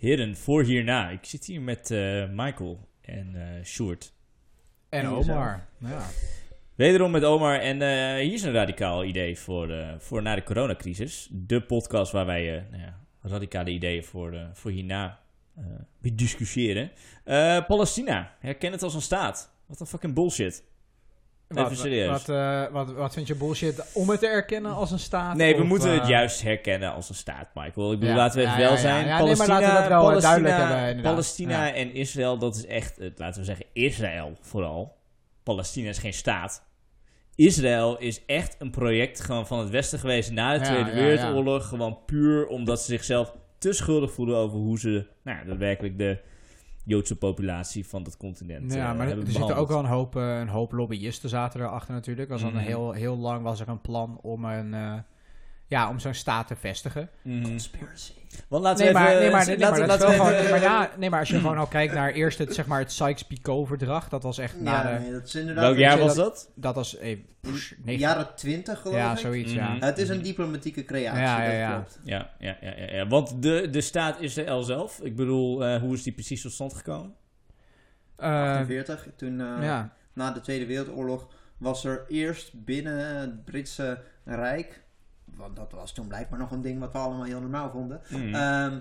Heren, voor hierna. Ik zit hier met eh, Michael en eh Sjoerd. En En Omar. Ja. Wederom met Omar. En eh, hier is een radicaal idee voor, eh, voor na de coronacrisis. De podcast waar wij eh, nou ja, radicale ideeën voor, eh, voor hierna eh bediscussiëren. Eh, Palestina. Herken het als een staat. Wat een fucking bullshit. Even Wat, serieus. Wat, eh, wat, wat vind je bullshit om het te erkennen als een staat? Nee, we Of, moeten het eh, juist herkennen als een staat, Michael. Ik bedoel, Ja, laten we het ja, wel ja, zijn. Ja, nee, maar Palestina, laten we dat wel, Palestina, hebben. Palestina en Israël, dat is echt, eh, laten we zeggen, Israël vooral. Palestina is geen staat. Israël is echt een project gewoon van het Westen geweest na de Tweede Wereldoorlog. Gewoon puur omdat ze zichzelf te schuldig voelen over hoe ze nou, daadwerkelijk de Joodse populatie van dat continent Ja, eh, maar er hebben zitten ook behandeld. wel een hoop, eh, een hoop lobbyisten zaten erachter natuurlijk. Was dan Mhm. heel, heel lang was er een plan om een... eh, ja, om zo'n staat te vestigen. Mhm. Conspiracy. Want laten Nee we maar, even... nee, maar, nee, laten, maar, laten we gewoon, maar ja, nee, maar als je gewoon al kijkt naar eerst het, zeg maar, het Sykes-Picot-verdrag, dat was echt na Ja, de... nee, dat is inderdaad... Welk jaar was dat? Dat was pff, de jaren 20 geloof ja, ik. zoiets, ja. Mhm. Het is een diplomatieke creatie, Ja, ja, dat ja. klopt. Ja, ja, ja, ja, ja. want de, de staat Israël zelf, ik bedoel, eh, hoe is die precies tot stand gekomen? Eh, 48, toen eh, ja. na de Tweede Wereldoorlog was er eerst binnen het Britse Rijk, want dat was toen blijkbaar nog een ding wat we allemaal heel normaal vonden, Mhm. ehm,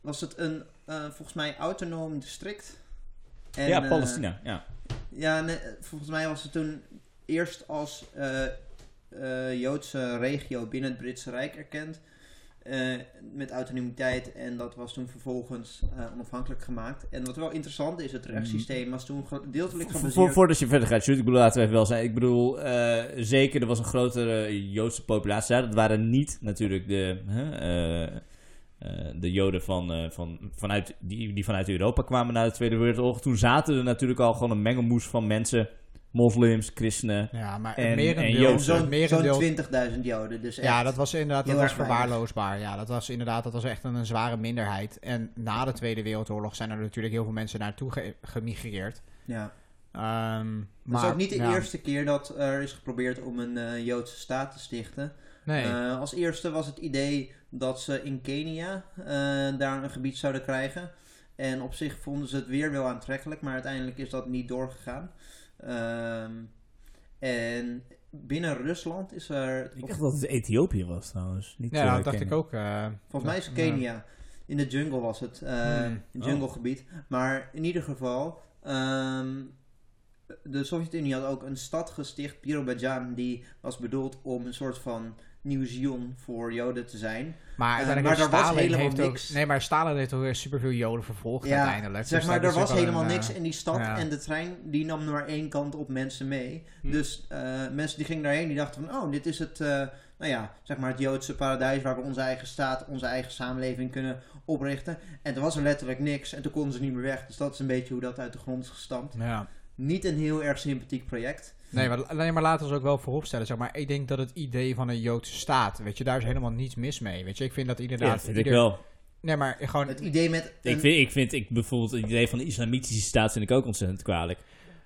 was het een eh, volgens mij autonoom district. En, ja, eh, Palestina, ja. Ja, nee, volgens mij was het toen eerst als eh, eh, Joodse regio binnen het Britse Rijk erkend. Eh, met autonomiteit en dat was toen vervolgens eh, onafhankelijk gemaakt. En wat wel interessant is, het rechtssysteem was toen gedeeltelijk gebaseerd... voor, voordat je verder gaat, Sjoerd, ik bedoel, laten we even wel zijn. Ik bedoel, eh, zeker, er was een grotere Joodse populatie daar. Dat waren niet natuurlijk de, de Joden van, van, vanuit, die, die vanuit Europa kwamen na de Tweede Wereldoorlog. Toen zaten er natuurlijk al gewoon een mengelmoes van mensen. Moslims, christenen. ja, maar En- het en. Zo'n het merendeel zo'n 20.000 Joden. Dus Ja, echt. dat was inderdaad dat was verwaarloosbaar. Ja, dat was inderdaad dat was echt een, een zware minderheid. En na de Tweede Wereldoorlog zijn er natuurlijk heel veel mensen naartoe ge- gemigreerd. Ja. Ehm Het maar, is ook niet de ja, eerste keer dat er is geprobeerd om een eh, Joodse staat te stichten. Nee. Eh, als eerste was het idee dat ze in Kenia eh, daar een gebied zouden krijgen. En op zich vonden ze het weer wel aantrekkelijk, maar uiteindelijk is dat niet doorgegaan. Ehm, en binnen Rusland is er. Ik dacht dat het Ethiopië was trouwens. Niet, ja, eh, dat dacht ik ook. eh, Volgens mij is het Kenia. In de jungle was het. Hmm. In Oh. junglegebied. Maar in ieder geval. ehm, de Sovjet-Unie had ook een stad gesticht, Birobidzjan, die was bedoeld om een soort van nieuw Zion voor Joden te zijn. Maar uiteindelijk maar heeft er was Stalin helemaal heeft ook, niks. Nee, maar Stalin heeft ook weer superveel Joden vervolgd Ja, uiteindelijk. Zeg Dus maar, er was helemaal een, eh, niks in die stad ja. en de trein die nam maar één kant op mensen mee. Hm. Dus eh, mensen die gingen daarheen, die dachten van, oh, dit is het, eh, nou ja, zeg maar het Joodse paradijs waar we onze eigen staat, onze eigen samenleving kunnen oprichten. En toen was er letterlijk niks en toen konden ze niet meer weg. Dus dat is een beetje hoe dat uit de grond is gestampt. Ja. Niet een heel erg sympathiek project. Nee, maar, nee, maar laten we ons ook wel vooropstellen. Zeg maar, ik denk dat het idee van een Joodse staat, weet je, daar is helemaal niets mis mee. Weet je, ik vind dat inderdaad. vind ik ieder- wel. Nee, maar gewoon. Het idee met... Ik een- vind, ik vind ik, bijvoorbeeld het idee van de islamitische staat vind ik ook ontzettend kwalijk.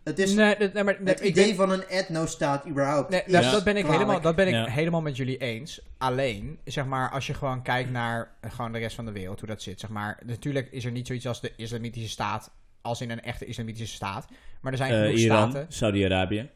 het is nee, nee, maar nee, het ik idee denk- van een etnostaat überhaupt. Nee, is dat, Ja. dat ben ik, kwalijk. helemaal, dat ben ik Ja. helemaal met jullie eens. Alleen, zeg maar, als je gewoon kijkt naar eh, gewoon de rest van de wereld, hoe dat zit. Zeg maar, natuurlijk is er niet zoiets als de islamitische staat, als in een echte islamitische staat. Maar er zijn genoeg Iran, staten. Saudi-Arabië.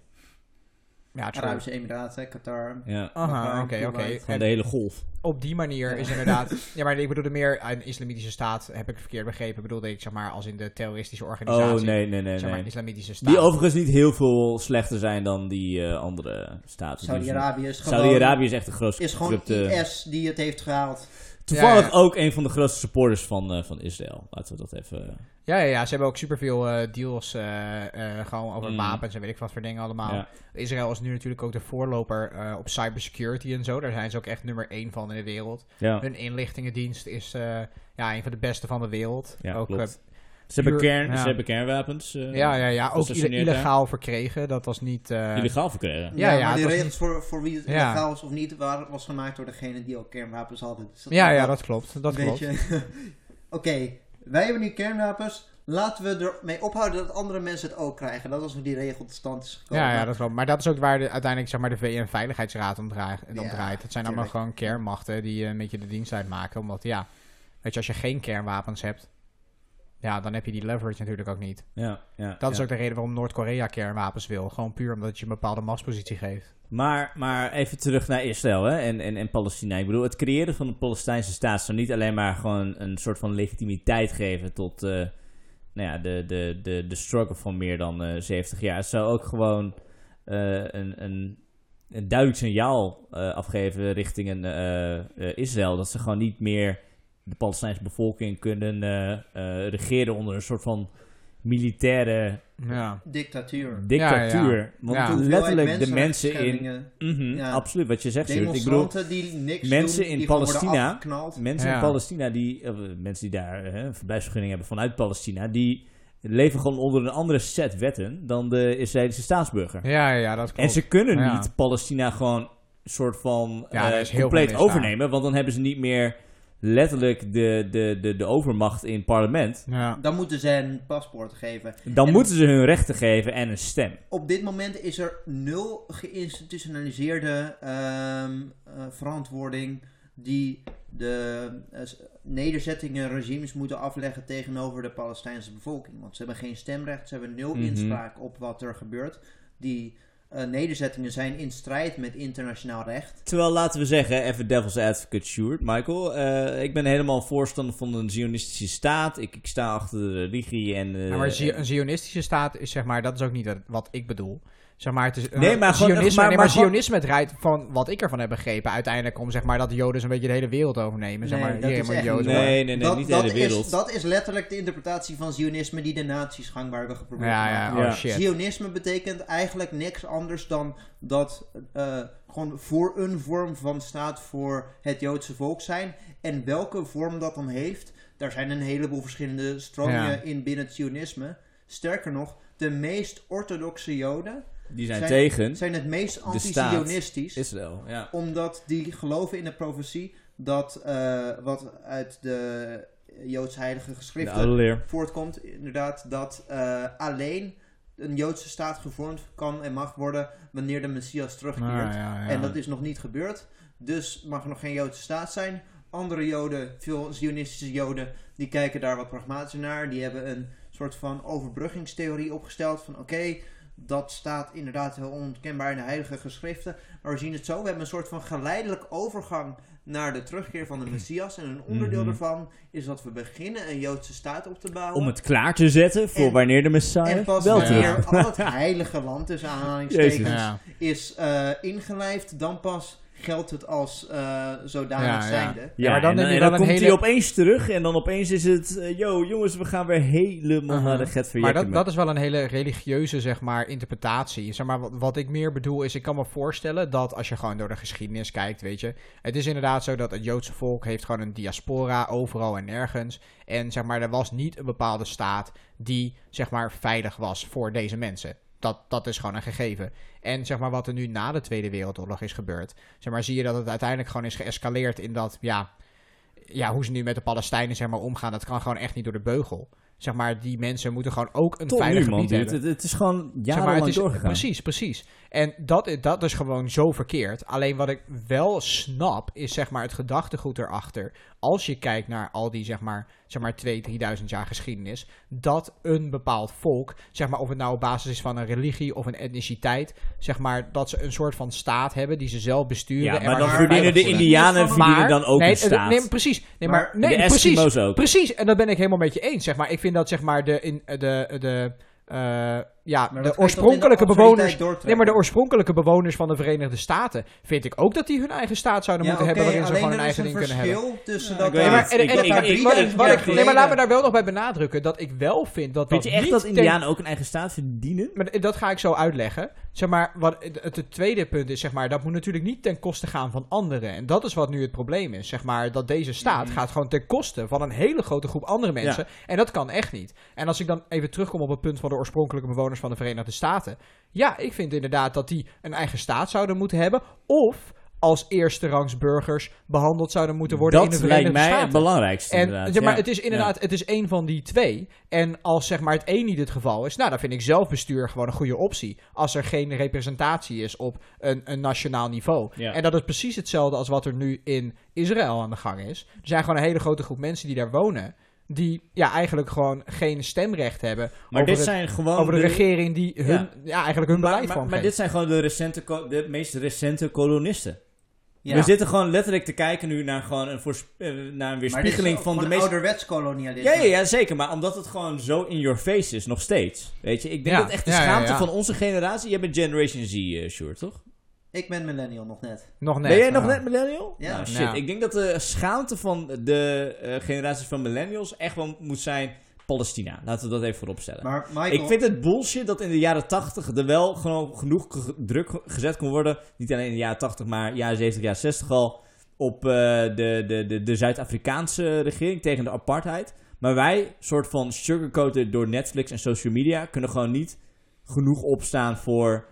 Ja. Arabische Emiraten, Qatar. Ja, Aha, oké, oké. En de hele golf. Op die manier Ja. is inderdaad. ja, maar ik bedoelde meer een islamitische staat, heb ik verkeerd begrepen. Bedoelde ik, zeg maar, als in de terroristische organisatie. Oh, nee, nee, nee. Zeg maar, nee. islamitische staat. Die overigens niet heel veel slechter zijn dan die eh, andere staten. Saudi-Arabië is gewoon... Saudi-Arabië is echt de grootste is gewoon corrupte... IS die het heeft gehaald. Toevallig Ja, ja. ook een van de grootste supporters van, eh, van Israël. Laten we dat even... Ja, ja, ja, ze hebben ook superveel eh deals eh, gewoon over Mm. wapens en weet ik wat voor dingen allemaal. Israël is nu natuurlijk ook de voorloper op cybersecurity en zo. Daar zijn ze ook echt nummer één van in de wereld. Hun inlichtingendienst is ja, een van de beste van de wereld. ja ook, ze, hebben kern, ja. ze hebben kernwapens. eh, ja, ja, ja, ook daar. illegaal verkregen. Dat was niet... eh, Illegaal verkregen. Ja, ja, was regels niet- voor, voor wie het Ja. illegaal is of niet, waren, was gemaakt door degene die ook kernwapens hadden. Dus ja, ja, dat klopt. Dat klopt. Oké, wij hebben nu kernwapens. Laten we ermee ophouden dat andere mensen het ook krijgen. Dat is hoe die regel tot stand is gekomen. Ja, ja, dat klopt. Maar dat is ook waar de, uiteindelijk zeg maar, de VN-veiligheidsraad om, draait. om Ja, draait. Het zijn allemaal gewoon kernmachten die eh, een beetje de dienst uitmaken. Omdat ja, Weet je, als je geen kernwapens hebt, ja, dan heb je die leverage natuurlijk ook niet. Ja, ja, Dat is ja. ook de reden waarom Noord-Korea kernwapens wil. Gewoon puur omdat je een bepaalde machtspositie geeft. Maar, maar even terug naar Israël hè? En, en, en Palestina. Ik bedoel, het creëren van een Palestijnse staat zou niet alleen maar gewoon een soort van legitimiteit geven tot eh, nou ja, de, de, de, de struggle van meer dan eh 70 jaar. Het zou ook gewoon eh, een, een, een duidelijk signaal afgeven richting een, Israël. Dat ze gewoon niet meer de Palestijnse bevolking kunnen eh, eh, regeren onder een soort van militaire Ja. Dictatuur. dictatuur. Ja, ja. Want letterlijk de mensen in... Mhm, Ja. Absoluut, wat je zegt. Ik bedoel, die niks mensen doen, in die gewoon worden Palestina- afgeknald. mensen in. Palestina, die, eh, mensen die daar een verblijfsvergunning hebben vanuit Palestina, die leven gewoon onder een andere set wetten dan de Israëlische staatsburger. Ja, ja, dat klopt. en ze kunnen Ja. niet Palestina gewoon een soort van eh, compleet overnemen, want dan hebben ze niet meer letterlijk de, de, de, de overmacht in het parlement. Ja. Dan moeten ze een paspoort geven. Dan En- moeten ze hun rechten geven en een stem. Op dit moment is er nul geïnstitutionaliseerde ehm, eh, verantwoording die de s- nederzettingen, regimes moeten afleggen tegenover de Palestijnse bevolking. Want ze hebben geen stemrecht, ze hebben nul Mhm. inspraak op wat er gebeurt. Die eh, nederzettingen zijn in strijd met internationaal recht. Terwijl, laten we zeggen, even devil's advocate, Sjoerd, Michael. eh, ik ben helemaal voorstander van een zionistische staat. Ik, ik sta achter de religie en... eh, Ja, maar zi- een zionistische staat is zeg maar, dat is ook niet wat ik bedoel. Zeg maar, het is, Nee, maar zionisme, maar- nee, maar zionisme draait van wat ik ervan heb begrepen uiteindelijk om zeg maar dat de Joden zo'n beetje de hele wereld overnemen. Zeg Nee, maar, dat is echt Joden worden. Nee, nee, nee, dat, niet de dat hele wereld. Is, dat is letterlijk de interpretatie van zionisme die de nazi's gangbaar hebben geprobeerd Ja, ja, oh Ja. shit. Zionisme betekent eigenlijk niks anders dan dat eh, gewoon voor een vorm van staat voor het Joodse volk zijn. En welke vorm dat dan heeft, daar zijn een heleboel verschillende stromingen Ja. in binnen het Zionisme. Sterker nog, de meest orthodoxe Joden Die zijn, zijn- tegen zijn het meest anti-Zionistisch Israël. Ja. omdat die geloven in de profetie dat eh, wat uit de Joodse heilige geschriften voortkomt, inderdaad, dat eh, alleen een Joodse staat gevormd kan en mag worden wanneer de Messias terugkeert. Ah, ja, ja. En dat is nog niet gebeurd, dus mag er nog geen Joodse staat zijn. Andere Joden, veel Zionistische Joden, die kijken daar wat pragmatischer naar. Die hebben een soort van overbruggingstheorie opgesteld van oké, dat staat inderdaad heel onkenbaar in de heilige geschriften. Maar we zien het zo, we hebben een soort van geleidelijk overgang naar de terugkeer van de Messias. En een onderdeel Mhm. daarvan is dat we beginnen een Joodse staat op te bouwen. Om het klaar te zetten voor En- wanneer de Messiah en pas wel Ja. wanneer al het heilige land, tussen aanhalingstekens, Ja. is eh, ingelijfd, dan pas geldt het als eh, zodanig Ja, zijnde. Ja, maar dan en, dan komt hele- hij opeens terug en dan opeens is het... eh, yo, jongens, we gaan weer helemaal Uh-huh. naar de get Maar dat, dat is wel een hele religieuze, zeg maar, interpretatie. Zeg maar, wat, wat ik meer bedoel is, ik kan me voorstellen dat als je gewoon door de geschiedenis kijkt, weet je. Het is inderdaad zo dat het Joodse volk heeft gewoon een diaspora overal en nergens. En zeg maar, er was niet een bepaalde staat die, zeg maar, veilig was voor deze mensen. Dat, dat is gewoon een gegeven. En zeg maar, wat er nu na de Tweede Wereldoorlog is gebeurd, zeg maar, zie je dat het uiteindelijk gewoon is geëscaleerd in dat, ja, ja, hoe ze nu met de Palestijnen zeg maar, omgaan, dat kan gewoon echt niet door de beugel. Zeg maar, die mensen moeten gewoon ook een Tot veilig nu, man, gebied hebben. Het, het is gewoon Zeg jarenlang maar, het is, doorgegaan. Precies, precies. En dat, is- dat is gewoon zo verkeerd. Alleen wat ik wel snap, is zeg maar het gedachtegoed erachter. Als je kijkt naar al die zeg maar, zeg maar 2.000, 3.000 jaar geschiedenis. Dat een bepaald volk, zeg maar of het nou op basis is van een religie of een etniciteit. Zeg maar dat ze een soort van staat hebben die ze zelf besturen. Ja, maar dan verdienen de indianen verdienen dan ook nee, een staat. Nee, precies. Nee, maar, nee, de precies. Ook. Precies, en dat ben ik helemaal met je eens. Zeg maar. Ik vind dat zeg maar de, in, de, de, eh, ja, Maar de oorspronkelijke bewoners. Nee, maar de oorspronkelijke bewoners van de Verenigde Staten vind ik ook dat die hun eigen staat zouden Ja, moeten hebben waarin ze gewoon er hun eigen ding kunnen hebben. verschil tussen Ja, dat ik weet Nee, daar- maar, en, Ik- en- ik- en- ik- wat ik- ik- wat ik- ik- nee, maar laat me daar wel nog bij benadrukken dat ik wel vind dat Vind dat je echt dat indianen ook een eigen staat verdienen? maar dat ga ik zo uitleggen. Zeg maar, wat het, het tweede punt is, zeg maar, dat moet natuurlijk niet ten koste gaan van anderen. En dat is wat nu het probleem is. Zeg maar, dat deze staat Mhm. gaat gewoon ten koste van een hele grote groep andere mensen. En dat kan echt niet. En als ik dan even terugkom op het punt van de oorspronkelijke bewoners van de Verenigde Staten. Ja, ik vind inderdaad dat die een eigen staat zouden moeten hebben. Of als eerste rangs burgers behandeld zouden moeten worden in de dat Verenigde lijkt mij het Staten. belangrijkste. En, zeg maar, ja. het is inderdaad, het is één van die twee. En als zeg maar het één niet het geval is, nou dan vind ik zelfbestuur gewoon een goede optie. Als er geen representatie is op een, een nationaal niveau. Ja. En dat is precies hetzelfde als wat er nu in Israël aan de gang is. Er zijn gewoon een hele grote groep mensen die daar wonen. Die ja, eigenlijk gewoon geen stemrecht hebben Maar over, dit het- zijn gewoon over de de- regering die hun, ja. Ja. eigenlijk hun maar, beleid maar, vormgeeft. maar dit zijn gewoon de, recente, de meest recente kolonisten. Ja. We zitten gewoon letterlijk te kijken nu naar, gewoon een, eh, naar een Maar dit is weerspiegeling ook van de meest... ouderwets kolonialisme. Ja, ja, ja, zeker. Maar omdat het gewoon zo in your face is, nog steeds. Weet je, ik denk Ja. dat echt de Ja, ja, schaamte ja. van onze generatie... Jij bent Generation Z, eh Sjoerd, toch? Ik ben millennial nog net. nog net. ben jij nog ja. net millennial? Ja. Nou, shit. Ja. Ik denk dat de schaamte van de eh, generaties van millennials echt wel moet zijn... Palestina. Laten we dat even voorop stellen. Maar Michael, Ik vind het bullshit dat in de jaren 80 er wel gewoon genoeg ge- druk ge- gezet kon worden. Niet alleen in de jaren 80, maar jaren 70, jaren 60 al. Op eh, de, de, de, de Zuid-Afrikaanse regering tegen de apartheid. Maar wij, soort van sugarcoated door Netflix en social media, kunnen gewoon niet genoeg opstaan voor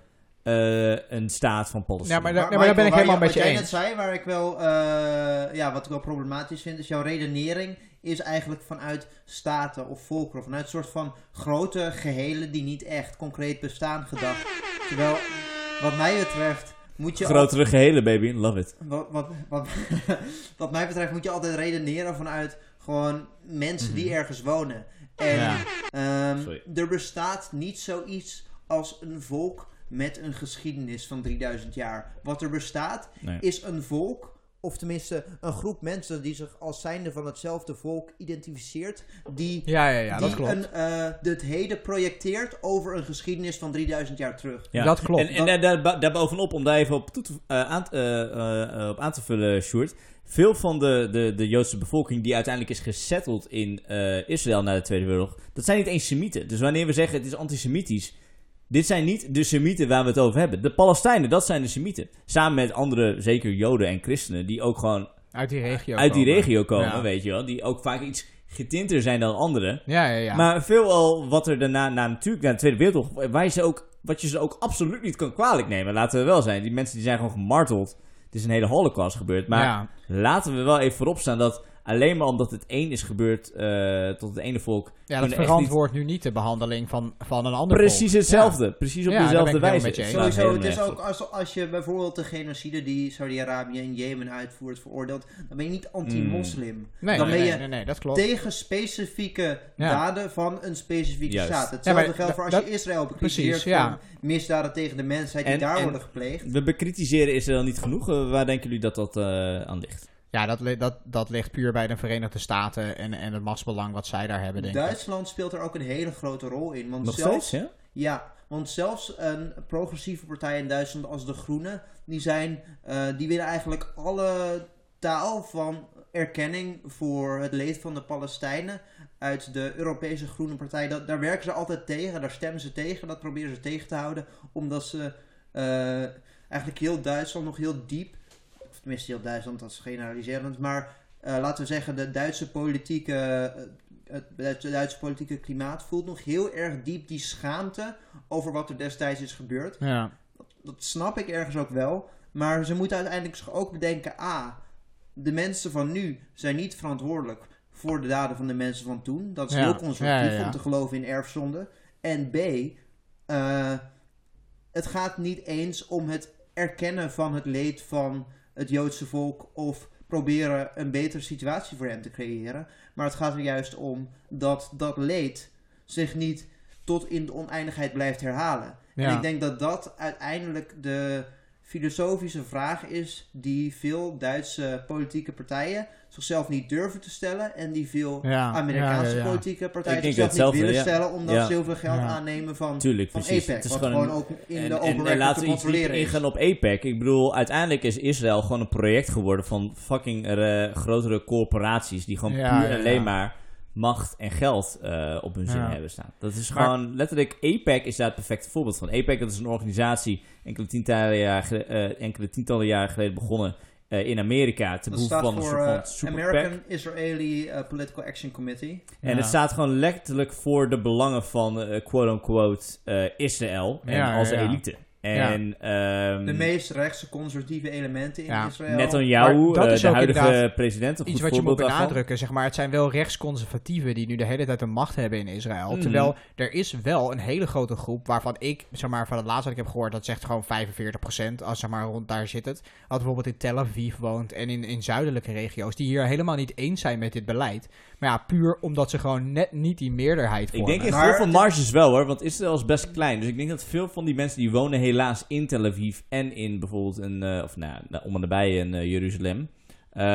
eh, een staat van Palestina. Ja, maar daar- Maar, nee, maar daar ben ik helemaal waar met je Wat jij eens. net zei, waar ik wel, eh, ja, wat ik wel problematisch vind, is jouw redenering is eigenlijk vanuit staten of volkeren, vanuit een soort van grote gehelen die niet echt concreet bestaan gedacht. Terwijl, wat mij betreft, moet je Grotere gehele, baby. Love it. wat, wat, wat, wat mij betreft moet je altijd redeneren vanuit gewoon mensen die ergens wonen. En Ja. ehm, er bestaat niet zoiets als een volk met een geschiedenis van 3000 jaar. Wat er bestaat Nee. is een volk, of tenminste een groep mensen die zich als zijnde van hetzelfde volk identificeert, die, Ja, ja, ja, dat klopt. een, eh, het heden projecteert over een geschiedenis van 3000 jaar terug. Ja. Dat klopt. En, en daar, daarbovenop, om daar even op, toe te, eh, aan, eh, eh, eh, op aan te vullen, Sjoerd. Veel van de, de, de Joodse bevolking die uiteindelijk is gesetteld in eh, Israël na de Tweede Wereldoorlog, dat zijn niet eens Semieten. Dus wanneer we zeggen het is antisemitisch, dit zijn niet de Semieten waar we het over hebben. De Palestijnen, dat zijn de Semieten. Samen met andere, zeker Joden en christenen, die ook gewoon Uit die regio uit die komen. regio komen, Ja. weet je wel. Die ook vaak iets getinter zijn dan anderen. Ja, ja, ja. Maar veelal wat er daarna, na, natuurlijk na de Tweede Wereldoorlog, waar je ze ook, wat je ze ook absoluut niet kan kwalijk nemen, laten we wel zijn. Die mensen die zijn gewoon gemarteld. Het is een hele holocaust gebeurd. Maar ja. laten we wel even voorop staan dat alleen maar omdat het één is gebeurd eh, tot het ene volk. ja, dat verantwoordt nu niet de behandeling van, van een ander Precies volk. hetzelfde. Precies op Ja, dezelfde wijze. Sowieso, het is ook als, als je bijvoorbeeld de genocide die Saudi-Arabië en Jemen uitvoert veroordeelt, dan ben je niet anti-moslim. Nee, Dan nee, ben nee, je nee, nee, dat klopt. Tegen specifieke Ja. daden van een specifieke Juist. staat. Hetzelfde Ja, maar geldt voor als dat- je Israël bekritiseert van misdaden tegen de mensheid die En- daar en- worden gepleegd. We bekritiseren Israël niet genoeg. Eh, waar denken jullie dat dat eh, aan ligt? Ja, dat, dat, dat ligt puur bij de Verenigde Staten en, en het machtsbelang wat zij daar hebben, denk ik. Duitsland speelt er ook een hele grote rol in. Want Nog zelfs, steeds, ja? Ja, want zelfs een progressieve partij in Duitsland als de Groenen, die, zijn, eh, die willen eigenlijk alle taal van erkenning voor het leed van de Palestijnen uit de Europese Groene Partij. Dat, daar werken ze altijd tegen, daar stemmen ze tegen, dat proberen ze tegen te houden, omdat ze eh, eigenlijk heel Duitsland nog heel diep, tenminste heel Duitsland, dat is generaliserend, maar eh, laten we zeggen de Duitse politieke, eh, het Duitse, politieke klimaat voelt nog heel erg diep die schaamte over wat er destijds is gebeurd. Ja. Dat snap ik ergens ook wel. Maar ze moeten uiteindelijk zich ook bedenken: A. De mensen van nu zijn niet verantwoordelijk voor de daden van de mensen van toen. Dat is Ja. heel conservatief ja. om te geloven in erfzonde. En B. eh, het gaat niet eens om het erkennen van het leed van het Joodse volk of proberen een betere situatie voor hen te creëren. Maar het gaat er juist om dat dat leed zich niet tot in de oneindigheid blijft herhalen. Ja. En ik denk dat dat uiteindelijk de filosofische vraag is die veel Duitse politieke partijen zichzelf niet durven te stellen en die veel Ja, Amerikaanse ja, ja, ja. politieke partijen zichzelf niet hetzelfde, willen ja. stellen omdat Ja. ze heel veel geld Ja. aannemen van, Tuurlijk, van precies. APEC, Het is wat gewoon een- ook in En, de open en laten te we iets ingaan op APEC. Ik bedoel, uiteindelijk is Israël gewoon een project geworden van fucking eh, grotere corporaties die gewoon Ja, puur alleen ja. maar macht en geld eh, op hun zin Ja. hebben staan. Dat is Maar- gewoon letterlijk, APEC is daar het perfecte voorbeeld van. APEC dat is een organisatie enkele tientallen jaren, eh, enkele tientallen jaren geleden begonnen eh, in Amerika te Dat behoeven staat van een voor soort van super American Israeli Political Action Committee. En Ja. het staat gewoon letterlijk voor de belangen van eh, quote-unquote eh, Israël en Ja, als ja. elite. En ehm, De meest rechtse conservatieve elementen in Ja. Israël. Netanyahu, Maar dat eh, is de ook huidige president, een Iets goed wat je moet voorbeeld daarvan. benadrukken, zeg maar, het zijn wel rechtsconservatieven die nu de hele tijd de macht hebben in Israël. Mhm. Terwijl er is wel een hele grote groep waarvan ik, zeg maar, van het laatste wat ik heb gehoord, dat zegt gewoon 45%, als zeg maar rond daar zit het. Dat bijvoorbeeld in Tel Aviv woont en in, in zuidelijke regio's, die hier helemaal niet eens zijn met dit beleid. Maar ja, puur omdat ze gewoon net niet die meerderheid Ik vormen. denk in Maar veel van marges wel hoor, want Israël is best klein. Dus ik denk dat veel van die mensen die wonen helaas in Tel Aviv en in bijvoorbeeld een, eh, of nou, om en nabij in eh, Jeruzalem. Ehm,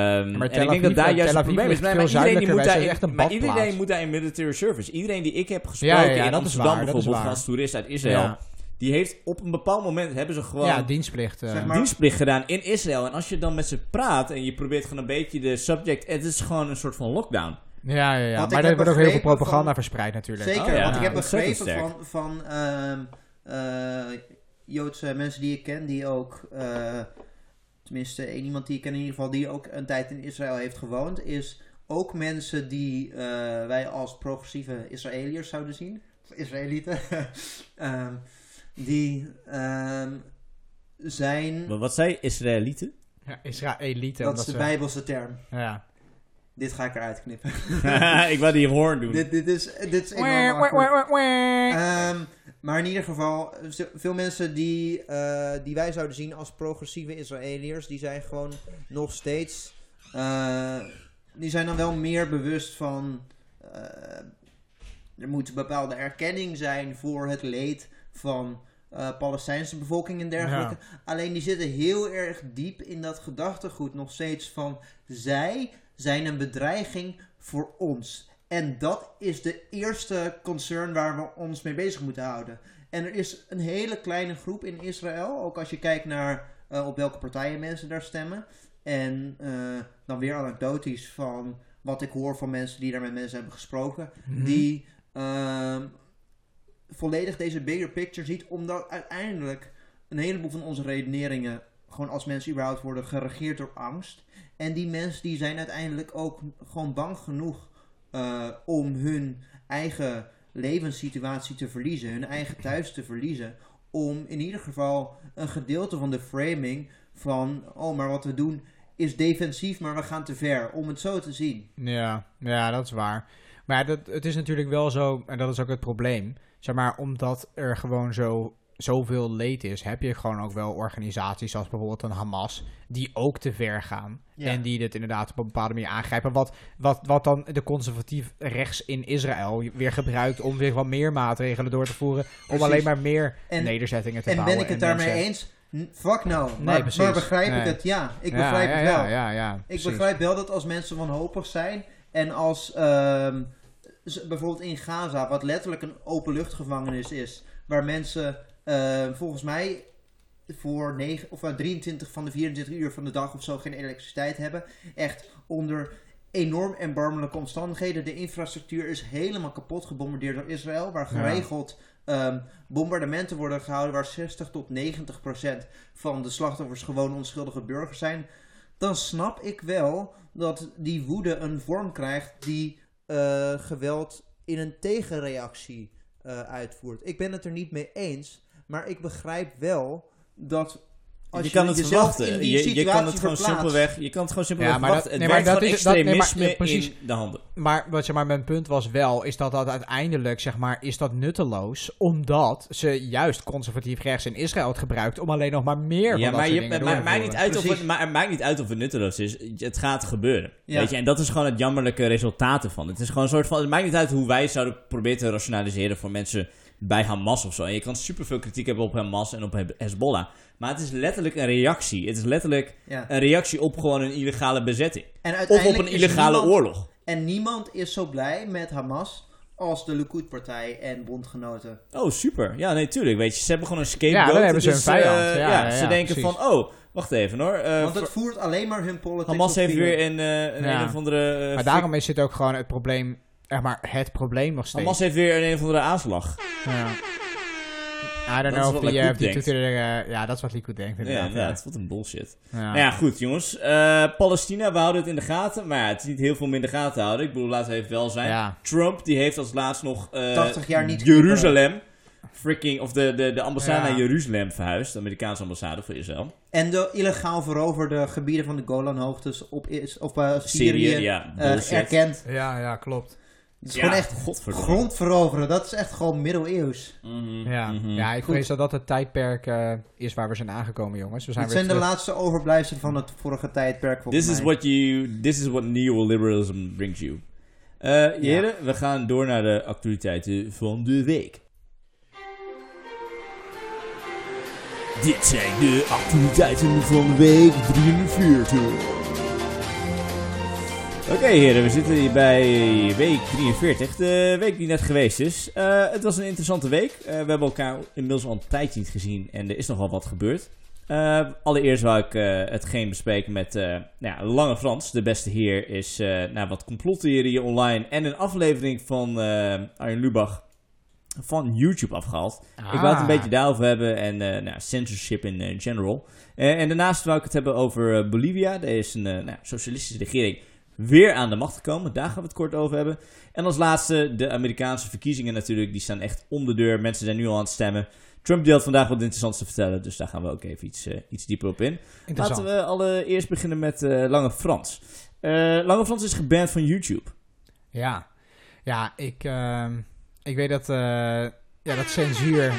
en Tel ik denk dat daar juist het probleem is. Maar, maar iedereen, die moet daar zijn in, echt een maar iedereen moet daar in military service. Iedereen die ik heb gesproken Ja, ja, ja, in dat is Amsterdam waar, bijvoorbeeld als toerist uit Israël, Ja. die heeft op een bepaald moment hebben ze gewoon ja, dienstplicht. eh. Zeg maar- dienstplicht gedaan in Israël. En als je dan met ze praat en je probeert gewoon een beetje de subject, het is gewoon een soort van lockdown. Ja, ja, ja. Maar er wordt ook heel veel propaganda van- verspreid natuurlijk. Zeker, Oh, ja. want ik heb begrepen sterk. van, van ehm, eh, Joodse mensen die ik ken, die ook, eh, tenminste één iemand die ik ken in ieder geval, die ook een tijd in Israël heeft gewoond, is ook mensen die eh, wij als progressieve Israëliërs zouden zien, Israëlieten, Ehm, die ehm, zijn, Maar wat zei Israëlieten? Ja, Israëlieten. dat omdat is de ze- bijbelse term. Ja. Dit ga ik eruit knippen. ik wou die hoorn doen. dit, dit is, dit is. Ehm, maar in ieder geval, veel mensen die, eh, die wij zouden zien als progressieve Israëliërs, die zijn gewoon nog steeds. eh, die zijn dan wel meer bewust van. eh, er moet een bepaalde erkenning zijn voor het leed van eh Palestijnse bevolking en dergelijke. Alleen die zitten heel erg diep in dat gedachtegoed nog steeds van zij zijn een bedreiging voor ons. En dat is de eerste concern waar we ons mee bezig moeten houden. En er is een hele kleine groep in Israël, ook als je kijkt naar eh, op welke partijen mensen daar stemmen. En eh, dan weer anekdotisch van wat ik hoor van mensen die daar met mensen hebben gesproken. Mhm. Die ehm, volledig deze bigger picture ziet, omdat uiteindelijk een heleboel van onze redeneringen gewoon als mensen überhaupt worden geregeerd door angst. En die mensen die zijn uiteindelijk ook gewoon bang genoeg eh, om hun eigen levenssituatie te verliezen, hun eigen thuis te verliezen. Om in ieder geval een gedeelte van de framing van, oh maar wat we doen is defensief, maar we gaan te ver, om het zo te zien. Ja, ja, dat is waar. Maar dat, het is natuurlijk wel zo, en dat is ook het probleem. Zeg maar, omdat er gewoon zo, zoveel leed is, heb je gewoon ook wel organisaties zoals bijvoorbeeld een Hamas, die ook te ver gaan. Ja. En die dit inderdaad op een bepaalde manier aangrijpen. Wat, wat, wat dan de conservatief rechts in Israël weer gebruikt om weer wat meer maatregelen door te voeren. Om alleen maar meer En- nederzettingen te En bouwen. ben ik het daarmee eens? Fuck no. Maar, begrijp ik het? Ja, ik begrijp ja, het ja, wel. Ja, ja, Ik begrijp wel dat als mensen wanhopig zijn en als ehm, bijvoorbeeld in Gaza, wat letterlijk een openluchtgevangenis is, waar mensen eh, volgens mij voor 9, of eh, 23 van de 24 uur van de dag of zo geen elektriciteit hebben, echt onder enorm erbarmelijke omstandigheden. De infrastructuur is helemaal kapot gebombardeerd door Israël, waar Ja. geregeld ehm, bombardementen worden gehouden waar 60 tot 90 procent van de slachtoffers gewoon onschuldige burgers zijn dan snap ik wel dat die woede een vorm krijgt die eh, geweld in een tegenreactie eh, uitvoert. Ik ben het er niet mee eens, maar ik begrijp wel dat als je je, kan het verwachten. in die Je, kan het gewoon verplaatst- simpelweg. Je kan het gewoon simpelweg Ja, maar dat- nee, het maar werkt dat is- dat- nee, maar- extremisme ja, precies. in de handen. Maar wat zeg maar, mijn punt was wel, is dat dat uiteindelijk, zeg maar, is dat nutteloos. Omdat ze juist conservatief rechts in Israël het gebruikt om alleen nog maar meer Ja, dat maar, je, dingen maar, te maakt niet of het, maar het maakt niet uit of het nutteloos is. Het gaat gebeuren. Ja. Weet je? En dat is gewoon het jammerlijke resultaat ervan. Het is gewoon een soort van. Het maakt niet uit hoe wij zouden proberen te rationaliseren voor mensen bij Hamas of zo. En je kan superveel kritiek hebben op Hamas en op Hezbollah. Maar het is letterlijk een reactie. Het is letterlijk Ja. een reactie op gewoon een illegale bezetting. En Of op een illegale niemand- oorlog. En niemand is zo blij met Hamas als de Likud-partij en bondgenoten. Oh, super. Ja, nee, tuurlijk. Weet je, ze hebben gewoon een scapegoat. Ja, dan hebben ze dus, een vijand. eh, Ja, ja, ja, ze ja, denken precies. van, oh, wacht even hoor. eh, Want het voert alleen maar hun politiek Hamas heeft weer een, eh, een, Ja. een of andere... Maar daarom is dit ook gewoon het probleem, zeg maar, het probleem nog steeds. Hamas heeft weer een, een of andere aanslag. Ja. I don't Dat know of die, of die. Twitter, eh, ja, dat is wat Likud denkt Ja, inderdaad. inderdaad. Wat een bullshit. Ja. Nou ja, goed jongens. Eh, Palestina, we houden het in de gaten. Maar ja, het is niet heel veel meer in de gaten houden. Ik bedoel, laten we even wel zijn. Ja. Trump, die heeft als laatst nog... eh, 80 jaar niet Jeruzalem freaking, of de, de, de ambassade Ja. naar Jeruzalem verhuisd. De Amerikaanse ambassade voor Israël. En de illegaal veroverde gebieden van de Golanhoogtes op, is, op Syrië, Syrië, ja, eh, erkend. Ja, ja, klopt. Het is Ja, gewoon echt godverdomme. grond veroveren. Dat is echt gewoon middeleeuws. Mhm, Ja, mhm. ja ik Goed. vrees dat dat het tijdperk eh, is waar we zijn aangekomen, jongens. We zijn Het weer zijn de laatste overblijfselen van het vorige tijdperk This is what you, this is what neoliberalism brings you. Eh heren, we gaan door naar de actualiteiten van de week. Dit zijn de actualiteiten van de week 43. Oké heren, we zitten hier bij week 43, de week die net geweest is. Eh, het was een interessante week. Eh, we hebben elkaar inmiddels al een tijdje niet gezien en er is nogal wat gebeurd. Eh, allereerst wou ik hetgeen bespreken met nou ja, Lange Frans, de beste heer, is nou, wat complottheorieën online en een aflevering van Arjen Lubach van YouTube afgehaald. Ik wou het een Ah. beetje daarover hebben en nou, censorship in general. En daarnaast wou ik het hebben over Bolivia. Daar is een nou, socialistische regering weer aan de macht gekomen. Daar gaan we het kort over hebben. En als laatste de Amerikaanse verkiezingen natuurlijk. Die staan echt om de deur. Mensen zijn nu al aan het stemmen. Trump deelt vandaag wat interessants te vertellen. Dus daar gaan we ook even iets, eh, iets dieper op in. Interessant. Laten we allereerst beginnen met eh, Lange Frans. Eh, Lange Frans is geband van YouTube. Ja, ja ik, ehm, ik weet dat, ja, dat censuur...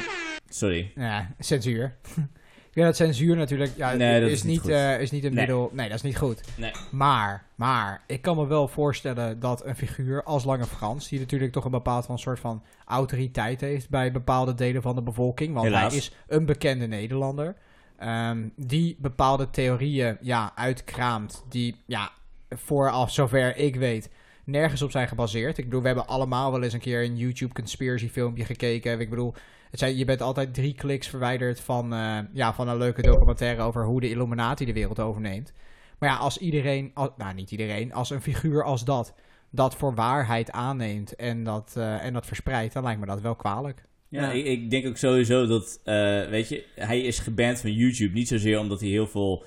Sorry. Ja, censuur. weet dat censuur natuurlijk... Ja, Nee, is, is niet niet, eh, is niet een Nee. middel... Nee, dat is niet goed. Nee. Maar, maar, ik kan me wel voorstellen dat een figuur als Lange Frans... die natuurlijk toch een bepaald van soort van autoriteit heeft... bij bepaalde delen van de bevolking. Want Helaas. hij is een bekende Nederlander. ehm, die bepaalde theorieën ja, uitkraamt... die ja, voor al zover ik weet nergens op zijn gebaseerd. Ik bedoel, we hebben allemaal wel eens een keer een YouTube conspiracy filmpje gekeken. Ik bedoel, het zijn, je bent altijd drie kliks verwijderd van, eh, ja, van een leuke documentaire over hoe de Illuminati de wereld overneemt. Maar ja, als iedereen, nou niet iedereen, als een figuur als dat, dat voor waarheid aanneemt en dat, eh, en dat verspreidt, dan lijkt me dat wel kwalijk. Ja, Ja. Ik, ik denk ook sowieso dat, eh, weet je, hij is geband van YouTube. Niet zozeer omdat hij heel veel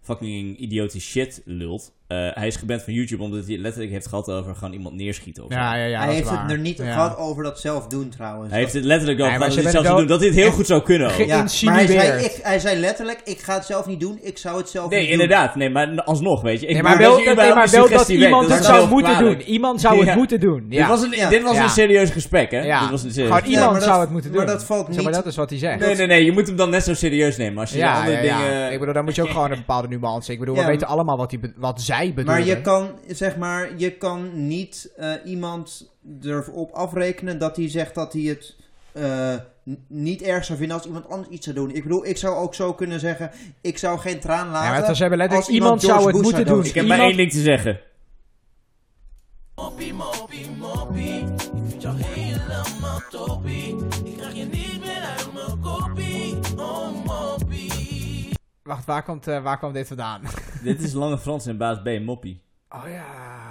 fucking idiotisch shit lult. Eh, hij is geband van YouTube omdat hij letterlijk heeft gehad over gewoon iemand neerschieten of zo. Ja, ja, ja. hij dat is heeft het er niet Ja. gehad over dat zelf doen trouwens. Hij heeft het letterlijk over Nee, dat ze hij het zelf zou doen. Dat hij het heel goed zou kunnen ook. ge- ja, maar hij zei, ik, hij zei letterlijk, ik ga het zelf niet doen, ik zou het zelf Nee, niet doen. inderdaad. Nee, maar alsnog, weet je. Ik Nee, bedoel, maar wel, dat nee, maar wel iemand weet, het dat zou moeten doen. Iemand zou het moeten doen. Dit was een, Ja. dit was Ja. een serieus gesprek, hè? Ja. Dit was een serieus Gewoon Ja, iemand zou het moeten doen. maar dat valt Zeg maar niet- dat is wat hij zegt. Nee, nee, nee. Je moet hem dan net zo serieus nemen. Als je andere ja, ja. dingen... Ik bedoel, dan moet je ook gewoon een bepaalde nuance. Ik bedoel, we weten allemaal wat, die Maar je kan, zeg maar, je kan niet eh, iemand erop afrekenen dat hij zegt dat hij het eh, niet erg zou vinden als iemand anders iets zou doen. Ik bedoel, ik zou ook zo kunnen zeggen, ik zou geen traan laten. Ja, maar ze hebben letterlijk, als iemand zou het Bush moeten doen. Ik heb Iemand- maar één ding te zeggen. Moppie, moppie, moppie. Wacht, waar, komt, eh, waar kwam dit vandaan? Dit is Lange Frans en baas B, Moppie. Oh ja.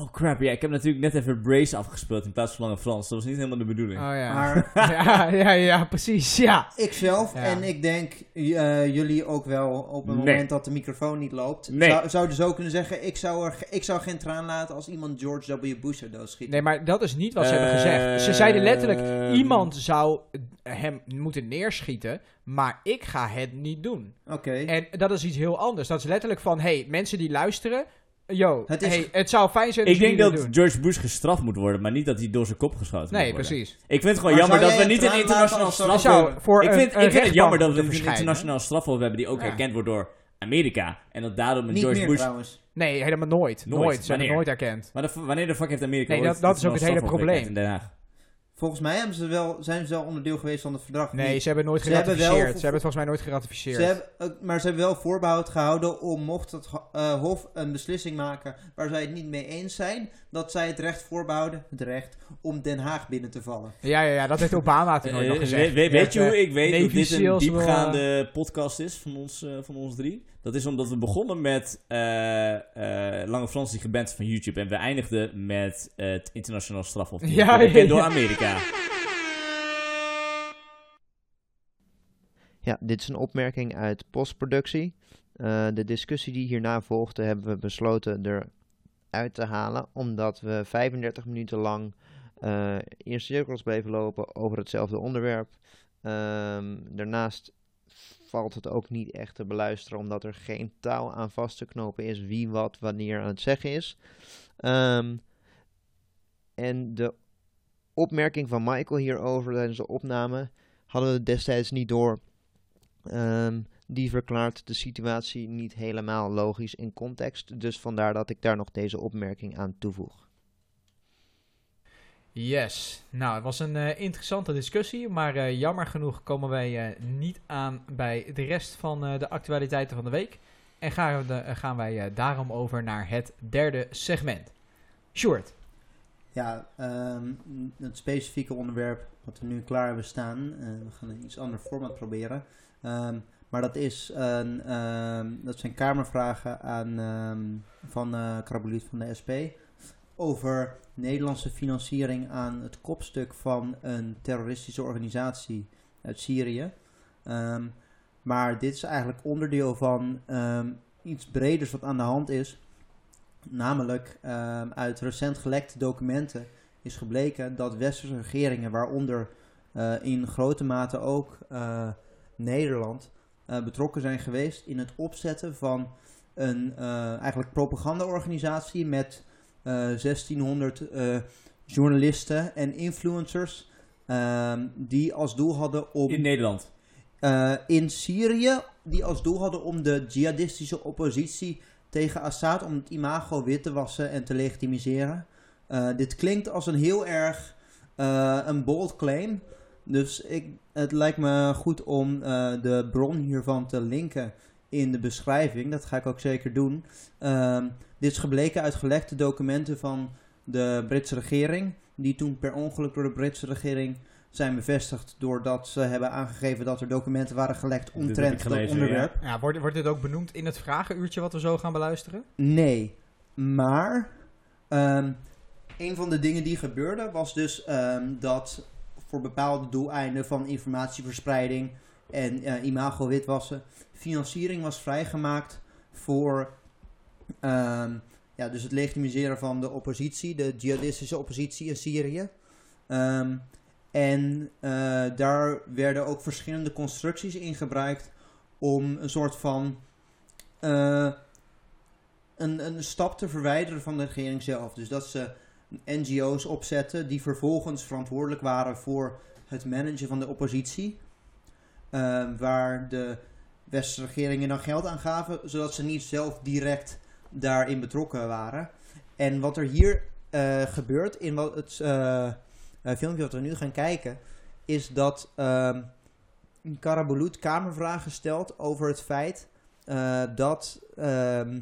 Oh crap, ja, ik heb natuurlijk net even Brace afgespeeld in plaats van Lange Frans. Dat was niet helemaal de bedoeling. Oh ja. Maar ja, ja, ja, precies. Ja. ikzelf Ja. en ik denk eh, jullie ook wel op het Nee. moment dat de microfoon niet loopt, Nee. zou, zouden zo kunnen zeggen, ik zou, er, ik zou geen traan laten als iemand George W. Bush zou doodschieten. Nee, maar dat is niet wat ze hebben Eh, gezegd. Ze zeiden letterlijk, Ehm. iemand zou hem moeten neerschieten, maar ik ga het niet doen. Oké. En dat is iets heel anders. Dat is letterlijk van, hey, mensen die luisteren, yo, Het is- hey, het zou fijn zijn als Ik denk dat doen. George Bush gestraft moet worden, maar niet dat hij door zijn kop geschoten Nee, moet worden. precies. Ik vind het gewoon Maar jammer dat we niet een internationaal strafhof hebben. voor Ik een- vind, een ik vind het jammer dat we niet een internationaal strafhof hebben die ook Ja. erkend wordt door Amerika. En dat daardoor met niet George meer Bush... trouwens. Nee, helemaal nooit. Nooit. Nooit. Ze hebben nooit erkend. Maar de- wanneer de fuck heeft Amerika Nee, dat- dat is ook het hele probleem. in Den Haag? Volgens mij hebben ze wel, zijn ze wel onderdeel geweest van het verdrag. Nee, Niet. ze hebben het nooit Ze hebben geratificeerd. wel- Ze hebben het volgens mij nooit geratificeerd. Ze hebben, eh, maar ze hebben wel voorbehoud gehouden om, mocht het eh, Hof een beslissing maken waar zij het niet mee eens zijn, dat zij het recht voorbehouden, het recht, om Den Haag binnen te vallen. Ja, ja, ja, dat heeft Obama toen nooit Eh, nog gezegd. we- weet je hoe ik weet dat dit een diepgaande podcast is van ons, van ons drie? Dat is omdat we begonnen met eh, eh, Lange Frans die geband van YouTube. En we eindigden met het internationaal strafhof. Ja, door. Amerika. Ja, dit is een opmerking uit postproductie. Eh, de discussie die hierna volgde hebben we besloten eruit te halen, omdat we 35 minuten lang eh, in cirkels bleven lopen over hetzelfde onderwerp. Ehm, daarnaast valt het ook niet echt te beluisteren, omdat er geen touw aan vast te knopen is wie wat wanneer aan het zeggen is. Ehm, en de opmerking van Michael hierover tijdens de opname hadden we destijds niet door. Ehm, die verklaart de situatie niet helemaal logisch in context. Dus vandaar dat ik daar nog deze opmerking aan toevoeg. Yes. Nou, het was een eh, interessante discussie, maar eh, jammer genoeg komen wij eh, niet aan bij de rest van de actualiteiten van de week. En gaan, we, gaan wij daarom over naar het derde segment. Short. Ja, ehm, het specifieke onderwerp wat we nu klaar hebben staan. we gaan een iets ander format proberen. Ehm, maar dat, is een, ehm, dat zijn kamervragen aan, van Krabbeluut van de SP. Over Nederlandse financiering aan het kopstuk van een terroristische organisatie uit Syrië. Ehm, maar dit is eigenlijk onderdeel van ehm, iets breders wat aan de hand is. Namelijk ehm, uit recent gelekte documenten is gebleken dat westerse regeringen, waaronder eh, in grote mate ook eh, Nederland, eh, betrokken zijn geweest in het opzetten van een eigenlijk propagandaorganisatie met 1600 eh, journalisten en influencers ehm, die als doel hadden om In Nederland. eh, in Syrië die als doel hadden om de jihadistische oppositie tegen Assad om het imago wit te wassen en te legitimiseren. Eh, dit klinkt als een heel erg eh, een bold claim. Dus ik, het lijkt me goed om eh, de bron hiervan te linken in de beschrijving. Dat ga ik ook zeker doen. Ehm, dit is gebleken uit gelekte documenten van de Britse regering. Die toen per ongeluk door de Britse regering zijn bevestigd doordat ze hebben aangegeven dat er documenten waren gelekt omtrent dat gelezen, onderwerp. Ja, wordt, wordt dit ook benoemd in het vragenuurtje wat we zo gaan beluisteren? Nee, maar ehm, een van de dingen die gebeurde was dus ehm, dat voor bepaalde doeleinden van informatieverspreiding en eh, imago witwassen financiering was vrijgemaakt voor ehm, ja, dus het legitimiseren van de oppositie, de jihadistische oppositie in Syrië. Ehm, en eh, daar werden ook verschillende constructies in gebruikt om een soort van eh, een, een stap te verwijderen van de regering zelf. Dus dat ze NGO's opzetten die vervolgens verantwoordelijk waren voor het managen van de oppositie. Eh, waar de westerse regeringen dan geld aan gaven, zodat ze niet zelf direct daarin betrokken waren. En wat er hier eh, gebeurt in wat het eh, eh, filmpje wat we nu gaan kijken, is dat ehm Karabulut kamervragen stelt over het feit dat ehm,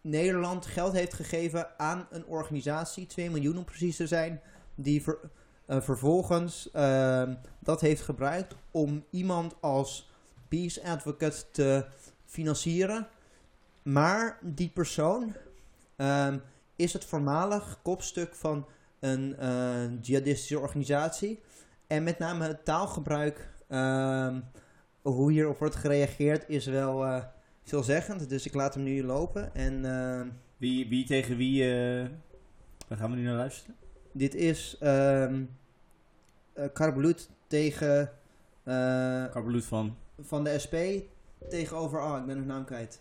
Nederland geld heeft gegeven aan een organisatie, 2 miljoen om precies te zijn, die ver- vervolgens ehm, dat heeft gebruikt om iemand als peace advocate te financieren. Maar die persoon ehm, is het voormalig kopstuk van een eh, jihadistische organisatie. En met name het taalgebruik, ehm, hoe hierop wordt gereageerd, is wel eh, veelzeggend. Dus ik laat hem nu lopen. En ehm, Wie, wie tegen wie... eh, waar gaan we nu naar luisteren? dit is Karbelut tegen Karbeloet van... van de SP tegenover, oh ik ben hun naam kwijt.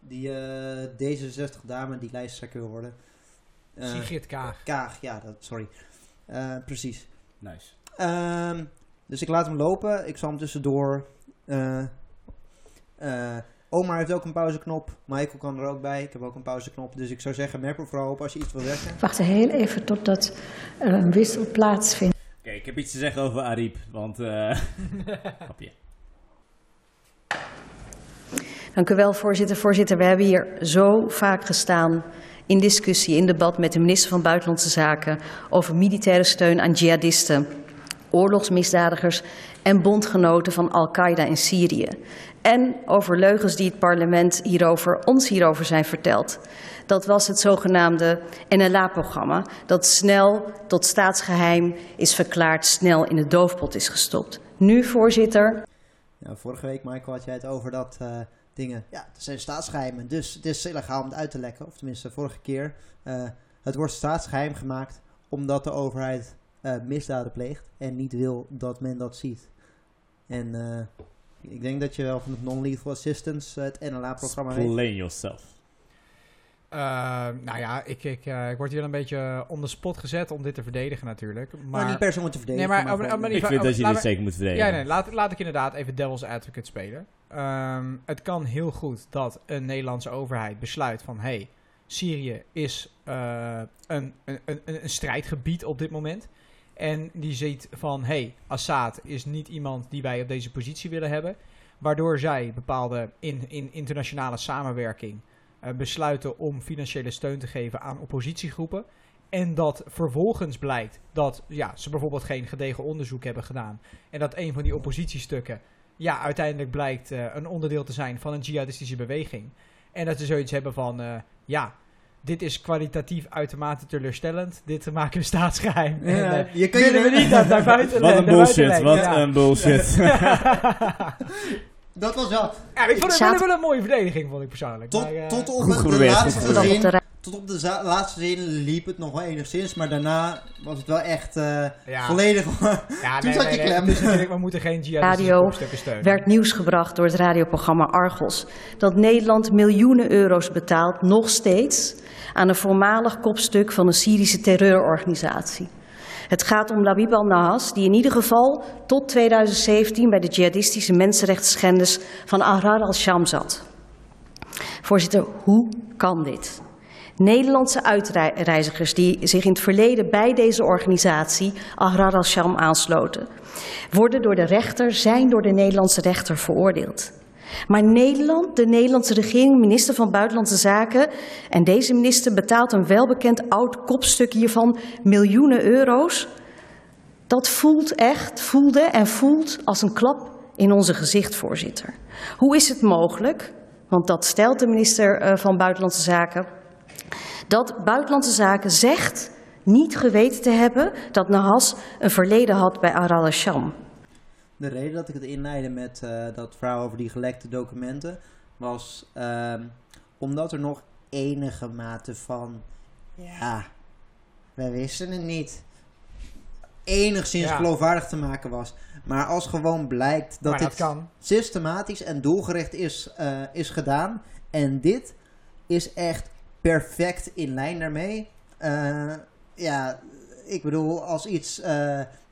Die eh, D66 dame die lijsttrekker wil worden. Eh, Sigrid Kaag. Kaag, ja, dat, sorry. Eh, precies. Nice. Ehm, dus ik laat hem lopen. Ik zal hem tussendoor. eh eh, Omar heeft ook een pauzeknop. Michael kan er ook bij. Ik heb ook een pauzeknop. Dus ik zou zeggen, merk me vooral op als je iets wil zeggen. Wacht heel even totdat er een wissel plaatsvindt. Oké, ik heb iets te zeggen over Ariep, want... eh grapje. Dank u wel, voorzitter. Voorzitter, we hebben hier zo vaak gestaan in discussie, in debat met de minister van Buitenlandse Zaken over militaire steun aan jihadisten, oorlogsmisdadigers en bondgenoten van Al-Qaeda in Syrië. En over leugens die het parlement hierover, ons hierover zijn verteld. Dat was het zogenaamde NLA-programma, dat snel tot staatsgeheim is verklaard, snel in de doofpot is gestopt. Nu, voorzitter, Ja, vorige week, Michael, had jij het over dat eh, dingen. Ja, het zijn staatsgeheimen. Dus het is illegaal om het uit te lekken. Of tenminste, vorige keer. eh, het wordt staatsgeheim gemaakt omdat de overheid eh, misdaden pleegt en niet wil dat men dat ziet. En eh, ik denk dat je wel van het Non-Lethal Assistance, het NLA-programma weet. Explain yourself. Eh, nou ja, ik, ik, eh, ik word hier een beetje on the spot gezet om dit te verdedigen natuurlijk. Maar, Maar niet per se om te verdedigen. Nee, maar- maar maar- gewoon- maar- Ik vind dat je dit zeker moet verdedigen. Ja, nee, laat, laat ik inderdaad even devil's advocate spelen. Ehm, het kan heel goed dat een Nederlandse overheid besluit van... hey, Syrië is eh, een, een, een, een strijdgebied op dit moment. En die ziet van... hey, Assad is niet iemand die wij op deze positie willen hebben. Waardoor zij bepaalde in, in internationale samenwerking... eh, besluiten om financiële steun te geven aan oppositiegroepen. En dat vervolgens blijkt dat ja, ze bijvoorbeeld geen gedegen onderzoek hebben gedaan. En dat een van die oppositiestukken ja, uiteindelijk blijkt eh, een onderdeel te zijn van een jihadistische beweging. En dat ze zoiets hebben van, eh, ja, dit is kwalitatief uitermate teleurstellend. Dit maken we staatsgeheim. Ja, en, je kan je we niet naar, naar buiten Wat een bullshit, wat Ja. een bullshit. Dat was wel. Ja, ik vond het Zaten- wel, wel een mooie verdediging, vond ik persoonlijk. Tot, Maar, eh, tot op Goed de laatste zin. Dat op de Tot op de za- laatste zin liep het nog wel enigszins, maar daarna was het wel echt eh, ja, volledig. ja, toen zat je klem. Dus natuurlijk, we moeten geen Radio kopstukken steunen. werd nieuws gebracht door het radioprogramma Argos dat Nederland miljoenen euro's betaalt, nog steeds, aan een voormalig kopstuk van een Syrische terreurorganisatie. Het gaat om Labib al-Nahas, die in ieder geval tot 2017 bij de jihadistische mensenrechtsschennis van Ahrar al-Sham zat. Voorzitter, hoe kan dit? Nederlandse uitreizigers die zich in het verleden bij deze organisatie Ahrar al-Sham aansloten, worden door de rechter, zijn door de Nederlandse rechter veroordeeld. Maar Nederland, de Nederlandse regering, minister van Buitenlandse Zaken en deze minister betaalt een welbekend oud kopstuk hiervan miljoenen euro's. Dat voelt echt, voelde en voelt als een klap in onze gezicht, voorzitter. Hoe is het mogelijk, want dat stelt de minister eh, van Buitenlandse Zaken, dat Buitenlandse Zaken zegt niet geweten te hebben dat Nahas een verleden had bij Aral al-Sham? De reden dat ik het inleidde met eh, dat verhaal over die gelekte documenten was ehm, omdat er nog enige mate van, ja, wij wisten het niet, enigszins Ja. geloofwaardig te maken was. Maar als gewoon blijkt dat dit kan. systematisch en doelgericht is, eh, is gedaan en dit is echt perfect in lijn daarmee. Eh, ja, ik bedoel, als iets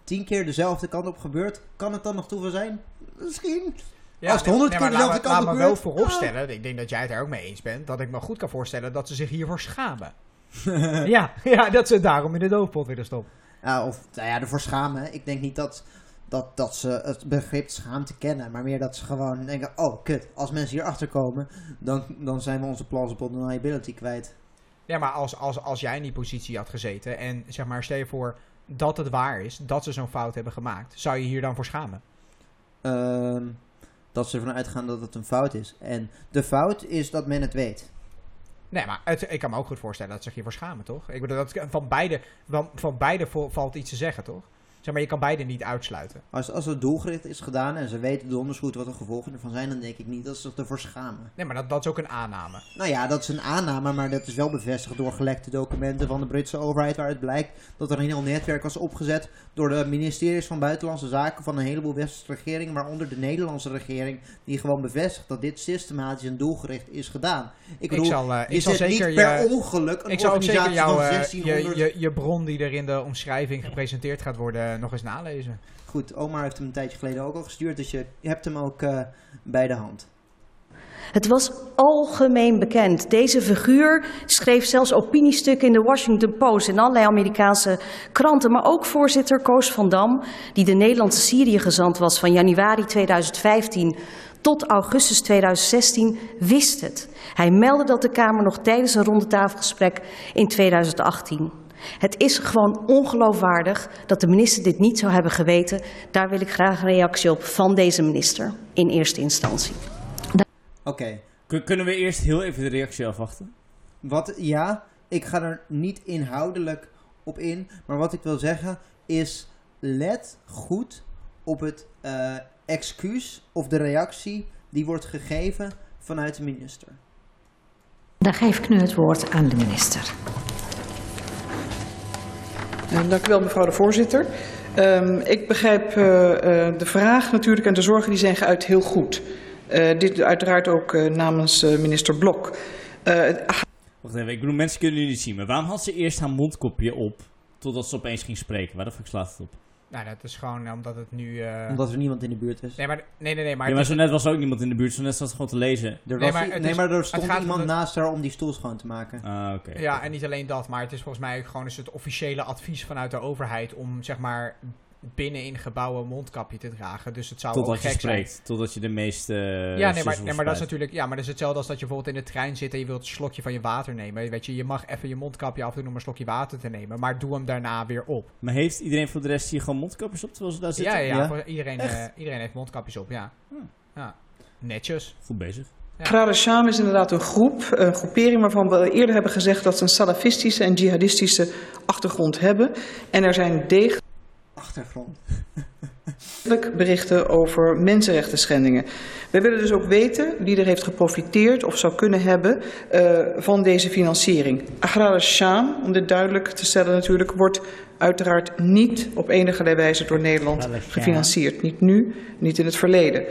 tien keer dezelfde kant op gebeurt, kan het dan nog toeval zijn? Misschien. Ja, Als het honderd nee, keer maar laat, dezelfde me- laat kant me wel gebeurt, vooropstellen, ik denk dat jij het daar ook mee eens bent, dat ik me goed kan voorstellen dat ze zich hiervoor schamen. ja, ja, dat ze daarom in de doofpot willen stoppen. Ja, of nou ja, ervoor schamen. Ik denk niet dat, dat, dat ze het begrip schaamte kennen, maar meer dat ze gewoon denken: oh kut, als mensen hier achter komen, dan, dan zijn we onze plausible deniability kwijt. Ja, maar als, als, als jij in die positie had gezeten en zeg maar, stel je voor dat het waar is, dat ze zo'n fout hebben gemaakt, zou je hier dan voor schamen? Ehm, dat ze ervan uitgaan dat het een fout is. En de fout is dat men het weet. Nee, maar het, ik kan me ook goed voorstellen dat ze zich hiervoor schamen, toch? Ik bedoel, dat, van beide, van, van beide valt iets te zeggen, toch? Zeg maar, je kan beide niet uitsluiten. Als, als het doelgericht is gedaan en ze weten donders goed wat de gevolgen ervan zijn, dan denk ik niet dat ze zich ervoor schamen. Nee, maar dat, dat is ook een aanname. Nou ja, dat is een aanname, maar dat is wel bevestigd door gelekte documenten van de Britse overheid, waaruit blijkt dat er een heel netwerk was opgezet door de ministeries van Buitenlandse Zaken van een heleboel westerse regeringen, waaronder de Nederlandse regering, die gewoon bevestigt dat dit systematisch en doelgericht is gedaan. Ik bedoel, ik zal, eh, ik zal zet zeker niet per je, ongeluk een ik zal zeker organisatie jouw, van eh, 1600... je, je, je bron die er in de omschrijving gepresenteerd gaat worden nog eens nalezen. Goed, Omar heeft hem een tijdje geleden ook al gestuurd, dus je, je hebt hem ook eh, bij de hand. Het was algemeen bekend. Deze figuur schreef zelfs opiniestukken in de Washington Post en allerlei Amerikaanse kranten. Maar ook voorzitter Koos van Dam, die de Nederlandse Syrië-gezant was van januari 2015 tot augustus 2016, wist het. Hij meldde dat de Kamer nog tijdens een rondetafelgesprek in 2018. Het is gewoon ongeloofwaardig dat de minister dit niet zou hebben geweten. Daar wil ik graag een reactie op van deze minister in eerste instantie. Oké, Kun- Kunnen we eerst heel even de reactie afwachten? Wat, ja, ik ga er niet inhoudelijk op in. Maar wat ik wil zeggen is: let goed op het eh, excuus of de reactie die wordt gegeven vanuit de minister. Dan geef ik nu het woord aan de minister. Eh, Dank u wel, mevrouw de voorzitter. Ehm, ik begrijp eh, eh, de vraag natuurlijk en de zorgen die zijn geuit heel goed. Dit uiteraard ook namens minister Blok. Eh, Wacht even, ik bedoel, mensen kunnen jullie niet zien. Maar waarom had ze eerst haar mondkopje op totdat ze opeens ging spreken? Waar de fuck slaat het op? Nou, dat is gewoon eh, omdat het nu... eh, Omdat er niemand in de buurt is. Nee, maar, nee, nee, nee, maar, ja, maar zo is- net was er ook niemand in de buurt. Zo net zat ze gewoon te lezen. Er Nee, was maar i- het nee, is- maar er stond iemand het- naast haar om die stoel schoon te maken. Ah, oké. Ja, en niet alleen dat, maar het is volgens mij ook gewoon eens het officiële advies vanuit de overheid om zeg maar binnen in gebouwen een mondkapje te dragen. Dus het zou ook Totdat je gek zijn. spreekt. Totdat je de meeste. eh, Ja, nee maar, nee, maar dat is natuurlijk. Ja, maar dat is hetzelfde als dat je bijvoorbeeld in de trein zit en je wilt een slokje van je water nemen. Weet je, je mag even je mondkapje afdoen om een slokje water te nemen. Maar doe hem daarna weer op. Maar heeft iedereen voor de rest hier gewoon mondkapjes op terwijl ze daar zitten? Ja, ja, ja, Ja? voor iedereen, eh, iedereen heeft mondkapjes op, ja. Hm. ja. Netjes. Goed bezig. Agrare Sham is inderdaad een groep, een groepering waarvan we eerder hebben gezegd dat ze een salafistische en jihadistische achtergrond hebben. En er zijn degelijk Achtergrond. berichten over mensenrechten schendingen. We willen dus ook weten wie er heeft geprofiteerd of zou kunnen hebben eh, van deze financiering. Agrare Sham, om dit duidelijk te stellen natuurlijk, wordt uiteraard niet op enige wijze door Nederland gefinancierd. Niet nu, niet in het verleden.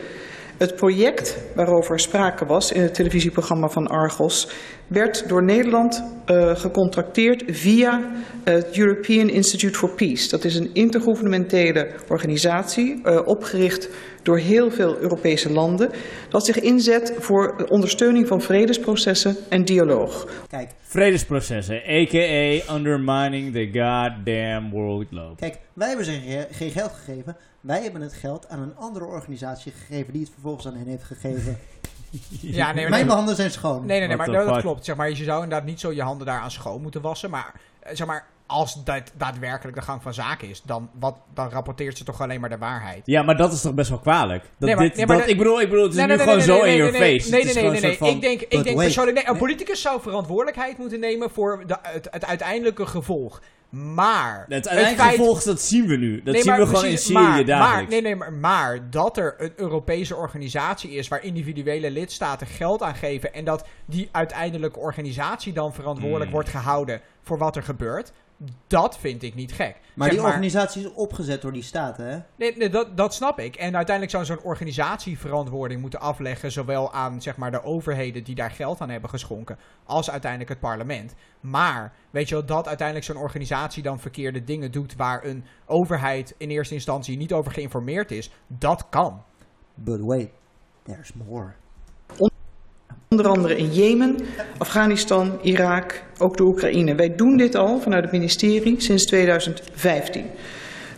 Het project waarover sprake was in het televisieprogramma van Argos werd door Nederland eh, gecontracteerd via het European Institute for Peace. Dat is een intergouvernementele organisatie eh, opgericht door heel veel Europese landen dat zich inzet voor de ondersteuning van vredesprocessen en dialoog. Kijk, Vredesprocessen, a.k.a. undermining the goddamn workload. kijk, wij hebben ze ge- geen geld gegeven. Wij hebben het geld aan een andere organisatie gegeven die het vervolgens aan hen heeft gegeven. Ja, nee, maar Mijn nee, handen zijn schoon. nee, nee, nee, What maar dat fuck? klopt. Zeg maar. Je zou inderdaad niet zo je handen daaraan schoon moeten wassen. Maar eh, zeg maar, als dat daadwerkelijk de gang van zaken is, dan, wat, dan rapporteert ze toch alleen maar de waarheid. Ja, maar dat is toch best wel kwalijk? Dat Nee, maar- dit, nee, maar dat, dat- ik, bedoel, ik bedoel, het is Nee, nu nee, gewoon nee, zo nee, in nee, your nee, face. Nee, nee, nee, Ik denk, ik denk persoonlijk... Nee, een politicus zou verantwoordelijkheid moeten nemen voor de, het, het uiteindelijke gevolg. Maar... Het uiteindelijke feit- gevolg, dat zien we nu. Dat Nee, zien maar we gewoon precies, in Syrië maar, dagelijks. Maar, nee, nee, maar, maar dat er een Europese organisatie is waar individuele lidstaten geld aan geven en dat die uiteindelijke organisatie dan verantwoordelijk Hmm. wordt gehouden voor wat er gebeurt, dat vind ik niet gek. Maar Zeg die organisatie is opgezet door die staten, hè? Nee, nee dat, dat snap ik. En uiteindelijk zou zo'n organisatie verantwoording moeten afleggen, zowel aan zeg maar, de overheden die daar geld aan hebben geschonken, als uiteindelijk het parlement. Maar weet je wel, dat uiteindelijk zo'n organisatie dan verkeerde dingen doet waar een overheid in eerste instantie niet over geïnformeerd is, dat kan. But wait, there's more. Onder andere in Jemen, Afghanistan, Irak, ook de Oekraïne. Wij doen dit al vanuit het ministerie sinds 2015.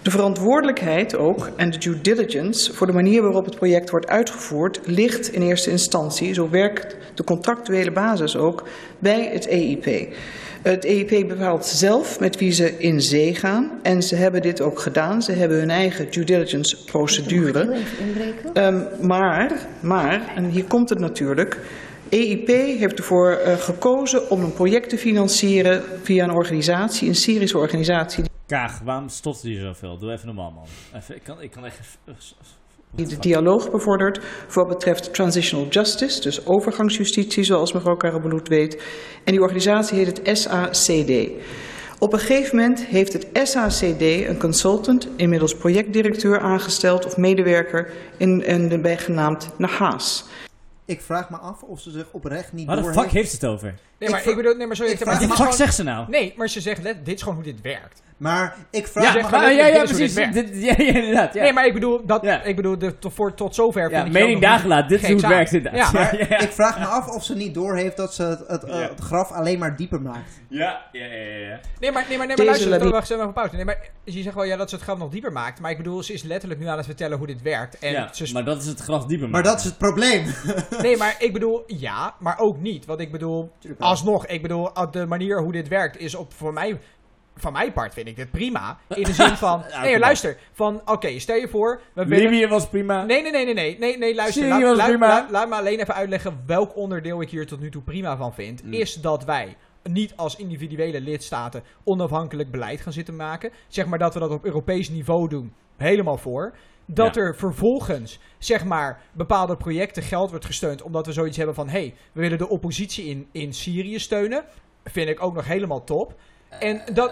De verantwoordelijkheid ook en de due diligence voor de manier waarop het project wordt uitgevoerd ligt in eerste instantie, zo werkt de contractuele basis ook, bij het EIP. Het EIP bepaalt zelf met wie ze in zee gaan en ze hebben dit ook gedaan. Ze hebben hun eigen due diligence procedure. Ehm, maar, maar, en hier komt het natuurlijk. EIP heeft ervoor eh, gekozen om een project te financieren via een organisatie, een Syrische organisatie, Kaag, waarom stotter je zoveel? Doe even normaal, man. Even, ik, kan, ik kan echt... die de dialoog bevordert voor wat betreft transitional justice, dus overgangsjustitie, zoals mevrouw Karaboulout weet. En die organisatie heet het SACD. Op een gegeven moment heeft het SACD een consultant, inmiddels projectdirecteur aangesteld of medewerker in, in de bijgenaamd Nahas. Ik vraag me af of ze zich oprecht niet Waar de fuck heeft ze het over? Nee, maar ik bedoel, nee, maar zo ik maar vraag dit Wat is de fuck gewoon- zegt ze nou? Nee, maar ze zegt, let, dit is gewoon hoe dit werkt. Maar ik vraag Ja, me af... maar- ja, precies. Dit, ja, ja, inderdaad. Ja. Nee, maar ik bedoel, dat, Ja. ik bedoel de, tot, voor, tot zover ja, vind ik mening daar gelaten. Dit is hoe het werkt inderdaad. Ja, Ja, ja, ja. Ik vraag me af of ze niet doorheeft dat ze het, het, Ja. het graf alleen maar dieper maakt. Ja, ja, ja, ja. Nee, maar, nee, maar, nee, maar luister, labi- wacht even een pauze. Nee, maar je zegt wel ja, dat ze het graf nog dieper maakt. Maar ik bedoel, ze is letterlijk nu aan het vertellen hoe dit werkt. En Ja, ze maar dat is het graf dieper Maar dat is het probleem. Nee, maar ik bedoel, ja, maar ook niet. Want ik bedoel, alsnog, ik bedoel, de manier hoe dit werkt is op, voor mij, van mijn part vind ik dit prima. In de zin van, nee, luister, van, oké, stel je voor, we willen... Libië was prima. Nee, nee, nee, nee, nee, nee, nee luister. Syrië Laat, was prima. laat- laat me alleen even uitleggen welk onderdeel ik hier tot nu toe prima van vind. Mm. Is dat wij niet als individuele lidstaten onafhankelijk beleid gaan zitten maken. Zeg maar dat we dat op Europees niveau doen. Helemaal voor. Dat Ja. er vervolgens, zeg maar, bepaalde projecten geld wordt gesteund. Omdat we zoiets hebben van, hé, hey, we willen de oppositie in, in Syrië steunen. Vind ik ook nog helemaal top. En dat...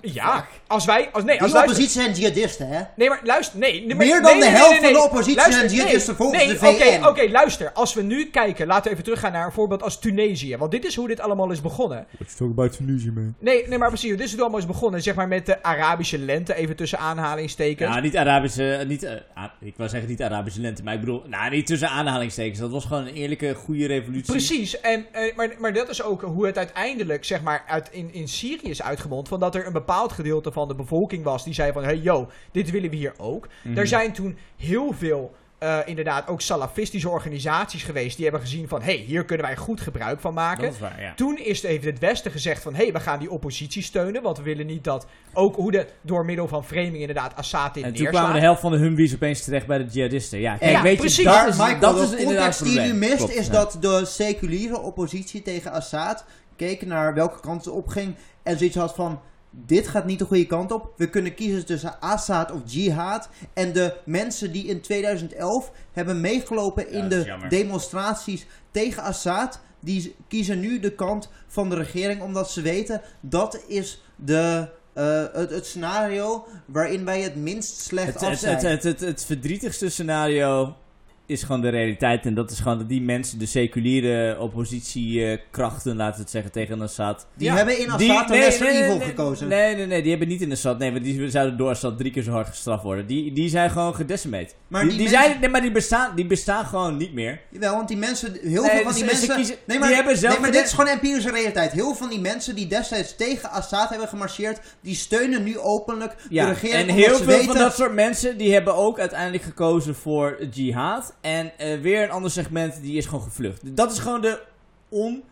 Ja, als wij... Als, nee, als luister, oppositie zijn jihadisten, hè? Nee, maar luister, nee. Meer dan nee, de helft nee, nee, van de oppositie Luister, zijn jihadisten nee, volgens nee, de VN. Oké, oké, luister. Als we nu kijken, laten we even teruggaan naar een voorbeeld als Tunesië. Want dit is hoe dit allemaal is begonnen. Let's talk about Tunisia, man. Nee, nee maar precies. Dit is hoe het allemaal is begonnen. Zeg maar met de Arabische lente, even tussen aanhalingstekens. Ja, niet Arabische, niet, eh, ik wou zeggen niet Arabische lente, maar ik bedoel, nou niet tussen aanhalingstekens. Dat was gewoon een eerlijke, goede revolutie. Precies, en, eh, maar, maar dat is ook hoe het uiteindelijk zeg maar, uit, in, in Syrië is uitgemond. Van dat er een bepaald gedeelte van de bevolking was die zei van... Hey yo, dit willen we hier ook. Mhm. Er zijn toen heel veel eh, inderdaad ook salafistische organisaties geweest... die hebben gezien van... Hey, hier kunnen wij goed gebruik van maken. Dat is waar, ja. Toen is heeft het Westen gezegd van... hé, hey, we gaan die oppositie steunen... want we willen niet dat ook hoe de, door middel van framing inderdaad Assad dit En toen kwamen de helft van de Humvees opeens terecht bij de jihadisten. Ja, kijk, Ja, weet precies. je, dat Daar, is, Michael, dat de is context het die je nu probleem. mist Klopt, is ja. dat de seculiere oppositie tegen Assad keken naar welke kant ze opging en zoiets had van dit gaat niet de goede kant op. We kunnen kiezen tussen Assad of jihad. En de mensen die in 2011 hebben meegelopen in de jammer. demonstraties tegen Assad, die kiezen nu de kant van de regering omdat ze weten dat is de, eh, het, het scenario waarin wij het minst slecht Het, af het, zijn. het, het, het, het verdrietigste scenario is gewoon de realiteit. En dat is gewoon dat die mensen, de seculiere oppositiekrachten, laten we het zeggen, tegen Assad... die Ja. hebben in Assad een nee, Lesser nee, Evil nee, gekozen. Nee, nee, nee, die hebben niet in Assad. Nee, want die zouden door Assad drie keer zo hard gestraft worden. Die, die zijn gewoon gedecimeerd. Maar die, die die mensen- zijn, nee, maar die bestaan, die bestaan gewoon niet meer. Jawel, want die mensen, heel Nee, veel van die ze mensen... kiezen- nee, maar, die hebben zelf nee, maar dit is gewoon empirische realiteit. Heel veel van die mensen die destijds tegen Assad hebben gemarcheerd, die steunen nu openlijk de Ja, regering. en heel veel weten, van dat soort mensen die hebben ook uiteindelijk gekozen voor jihad. En eh, weer een ander segment die is gewoon gevlucht. Dat is gewoon de on...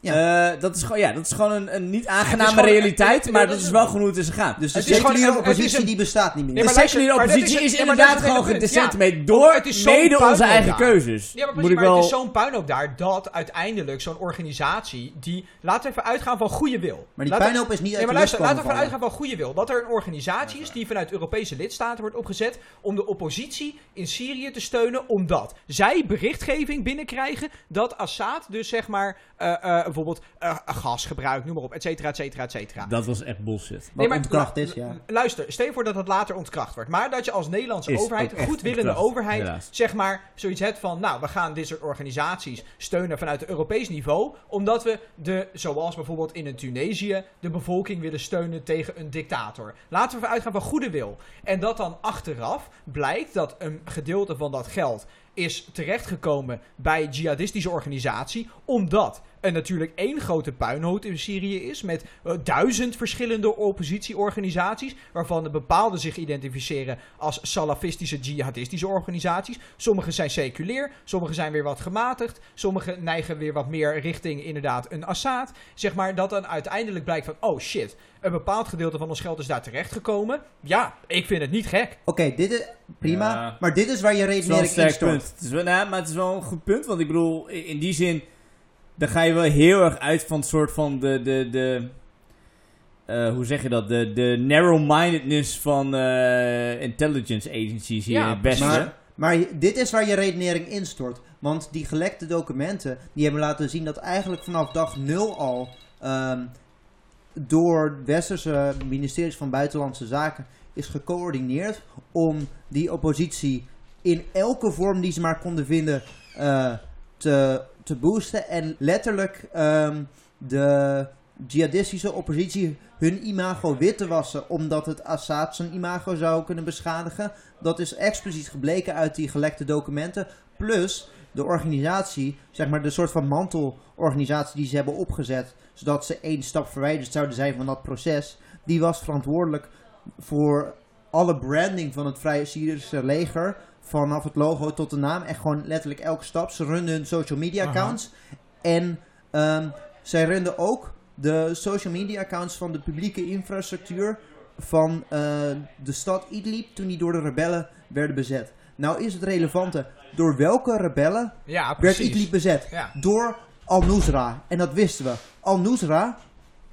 Ja. eh, dat is gewoon, ja, dat is gewoon een, een niet aangename gewoon- realiteit, het- maar het- dat is wel gewoon hoe het is gegaan. Dus de Het is gewoon- seculiere oppositie een- die bestaat niet meer. Nee, de seculiere oppositie is- inderdaad gewoon gedecimeerd Ja. door Het is zo'n mede onze eigen daar. keuzes. Ja, maar, Moet precies, maar wel... het is zo'n puinhoop daar dat uiteindelijk zo'n organisatie die... Laten we even uitgaan van goede wil. maar die Laten- puinhoop is niet uit Nee, maar de lucht luister, laten we vallen. uitgaan van goede wil. Dat er een organisatie is die vanuit Europese lidstaten wordt opgezet om de oppositie in Syrië te steunen, omdat zij berichtgeving binnenkrijgen dat Assad dus zeg maar eh, eh, bijvoorbeeld eh, gas gebruikt, noem maar op, et cetera, et cetera, et cetera. Dat was echt bullshit. Wat Nee, maar- ontkracht is, ja. lu- Luister, stel je voor dat dat later ontkracht wordt. Maar dat je als Nederlandse Is overheid, goedwillende ontkracht, overheid, helaas. zeg maar zoiets hebt van, nou, we gaan dit soort organisaties steunen vanuit het Europees niveau, omdat we de, zoals bijvoorbeeld in een Tunesië, de bevolking willen steunen tegen een dictator. Laten we uitgaan van goede wil. En dat dan achteraf blijkt dat een gedeelte van dat geld is terechtgekomen bij een jihadistische organisatie, omdat er natuurlijk één grote puinhoop in Syrië is met eh, duizend verschillende oppositieorganisaties, waarvan de bepaalde zich identificeren als salafistische jihadistische organisaties. Sommige zijn seculier, sommige zijn weer wat gematigd, sommige neigen weer wat meer richting inderdaad een Assad. Zeg maar dat dan uiteindelijk blijkt van, oh shit, een bepaald gedeelte van ons geld is daar terechtgekomen. Ja, ik vind het niet gek. Oké, dit is prima, Ja. maar dit is waar je redenering punt. Het is wel, nou, maar het is wel een goed punt. Want ik bedoel, in in die zin... Dan ga je wel heel erg uit van het soort van de... de, de eh, hoe zeg je dat? De, de narrow-mindedness van eh, intelligence agencies hier Ja, in het Westen. Maar, maar dit is waar je redenering instort. Want die gelekte documenten, die hebben laten zien dat eigenlijk vanaf dag nul al ehm, door westerse ministeries van Buitenlandse Zaken is gecoördineerd om die oppositie in elke vorm die ze maar konden vinden eh, te, te boosten. En letterlijk ehm, de jihadistische oppositie hun imago wit te wassen, omdat het Assad zijn imago zou kunnen beschadigen. Dat is expliciet gebleken uit die gelekte documenten. Plus de organisatie, zeg maar de soort van mantelorganisatie die ze hebben opgezet, zodat ze één stap verwijderd zouden zijn van dat proces, die was verantwoordelijk voor alle branding van het Vrije Syrische leger. Vanaf het logo tot de naam. Echt gewoon letterlijk elke stap. Ze runden hun social media Aha. accounts. En ehm, zij runden ook de social media accounts van de publieke infrastructuur van eh, de stad Idlib toen die door de rebellen werden bezet. Nou is het relevante, door welke rebellen Ja, werd. Idlib bezet? Ja. Door Al-Nusra. En dat wisten we. Al-Nusra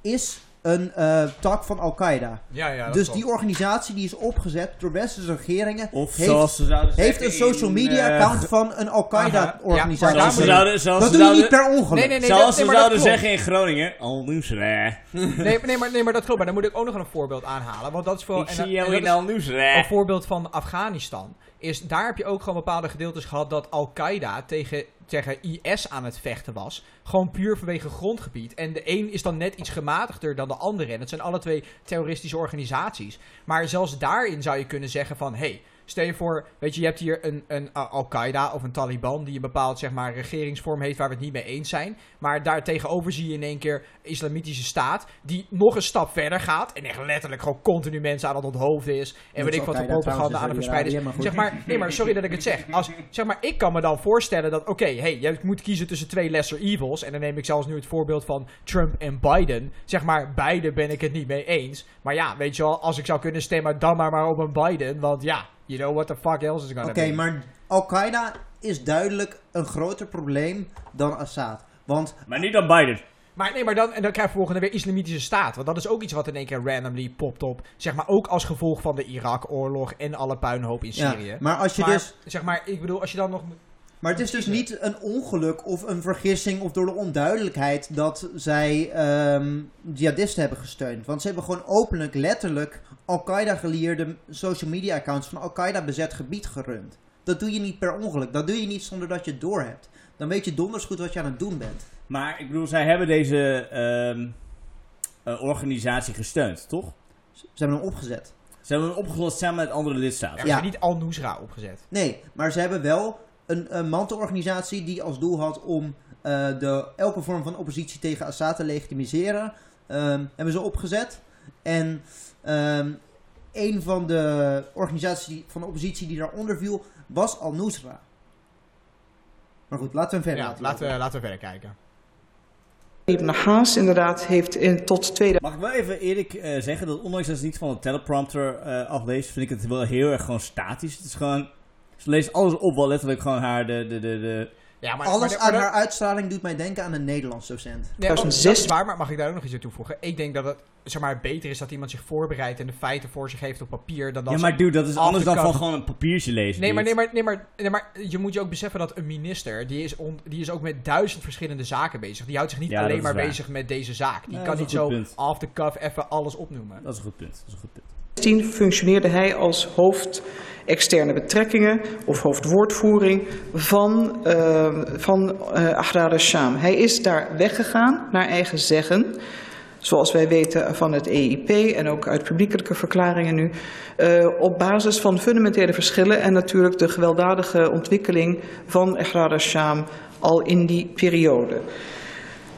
is een eh, tak van Al-Qaeda. Ja, ja. Dus die organisatie die is opgezet door westerse regeringen. Of heeft, zoals ze zouden heeft een social in, media eh, account van een. Al-Qaeda-organisatie. Ja, zouden, dat ze doe je niet zouden, per ongeluk. Nee, nee, nee. zoals dat- ze zouden zeggen in Groningen. Al Newsra. Nee, nee, maar, nee, maar dat klopt. Maar dan moet ik ook nog een voorbeeld aanhalen. Want dat is voor. Ik en- zie en jou in Al. Een voorbeeld van Afghanistan. Is, daar heb je ook gewoon bepaalde gedeeltes gehad dat Al-Qaeda tegen, tegen IS aan het vechten was. Gewoon puur vanwege grondgebied. En de een is dan net iets gematigder dan de andere. En het zijn alle twee terroristische organisaties. Maar zelfs daarin zou je kunnen zeggen van... Hey, stel je voor, weet je, je hebt hier een, een uh, Al-Qaeda of een Taliban... die een bepaald, zeg maar, regeringsvorm heeft waar we het niet mee eens zijn. Maar daar tegenover zie je in één keer islamitische staat... die nog een stap verder gaat... en echt letterlijk gewoon continu mensen aan het onthoofden is... en weet ik wat de propaganda aan het verspreiden is. Zeg maar, nee, maar sorry dat ik het zeg. Als, zeg maar, ik kan me dan voorstellen dat, oké, hey, je moet kiezen tussen twee lesser evils. En dan neem ik zelfs nu het voorbeeld van Trump en Biden. Zeg maar, beide ben ik het niet mee eens. Maar ja, weet je wel, als ik zou kunnen stemmen, dan maar, maar op een Biden. Want ja, you know what the fuck else is gonna Oké, be. maar Al-Qaeda is duidelijk een groter probleem dan Assad. Want Maar niet dan Biden. Maar nee, maar dan, en dan krijg je volgende weer islamitische staat. Want dat is ook iets wat in één keer randomly popt op. Zeg maar ook als gevolg van de Irak-oorlog en alle puinhoop in ja, Syrië. maar als je maar, dus zeg maar, ik bedoel, als je dan nog... Maar het is dus niet een ongeluk of een vergissing of door de onduidelijkheid dat zij ehm jihadisten hebben gesteund. Want ze hebben gewoon openlijk, letterlijk, Al-Qaeda-gelieerde social media accounts van Al-Qaeda bezet gebied gerund. Dat doe je niet per ongeluk. Dat doe je niet zonder dat je het doorhebt. Dan weet je donders goed wat je aan het doen bent. Maar ik bedoel, zij hebben deze ehm, eh, organisatie gesteund, toch? Ze hebben hem opgezet. Ze hebben hem opgelost samen met andere Er lidstaten. is Ja. niet Al-Nusra opgezet. Nee, maar ze hebben wel een, een mantelorganisatie die als doel had om eh, de, elke vorm van oppositie tegen Assad te legitimiseren. Ehm, hebben ze opgezet. En ehm, een van de organisaties van de oppositie die daaronder viel was Al-Nusra. Maar goed, laten we verder Ja, laten we, laten we verder kijken. Ibn Haas inderdaad heeft in, tot 2000 Mag ik wel even eerlijk eh, zeggen dat ondanks dat ze niet van de teleprompter eh afleest, vind ik het wel heel erg gewoon statisch. Het is gewoon, ze leest alles op, wel letterlijk gewoon haar de, de, de, de Ja, maar, Alles maar- aan maar- haar uitstraling doet mij denken aan een Nederlands docent. Nee, dat 2006 is waar, maar mag ik daar ook nog iets aan toevoegen? Ik denk dat het zeg maar, beter is dat iemand zich voorbereidt en de feiten voor zich heeft op papier dan dat Ja, maar dude, dat is anders dan van gewoon een papiertje lezen. Nee maar, nee, maar, nee, maar, nee, maar je moet je ook beseffen dat een minister, die is, on- die is ook met duizend verschillende zaken bezig. Die houdt zich niet Ja, alleen maar waar. bezig met deze zaak. Die Nee, kan niet zo punt. off the cuff even alles opnoemen. Dat is een goed punt. Dat is een goed punt. 2010 functioneerde hij als hoofd externe betrekkingen of hoofdwoordvoering van, uh, van uh, Ahrar al-Sham. Hij is daar weggegaan naar eigen zeggen. Zoals wij weten van het EIP en ook uit publiekelijke verklaringen nu. Uh, op basis van fundamentele verschillen en natuurlijk de gewelddadige ontwikkeling van Ahrar al-Sham al in die periode.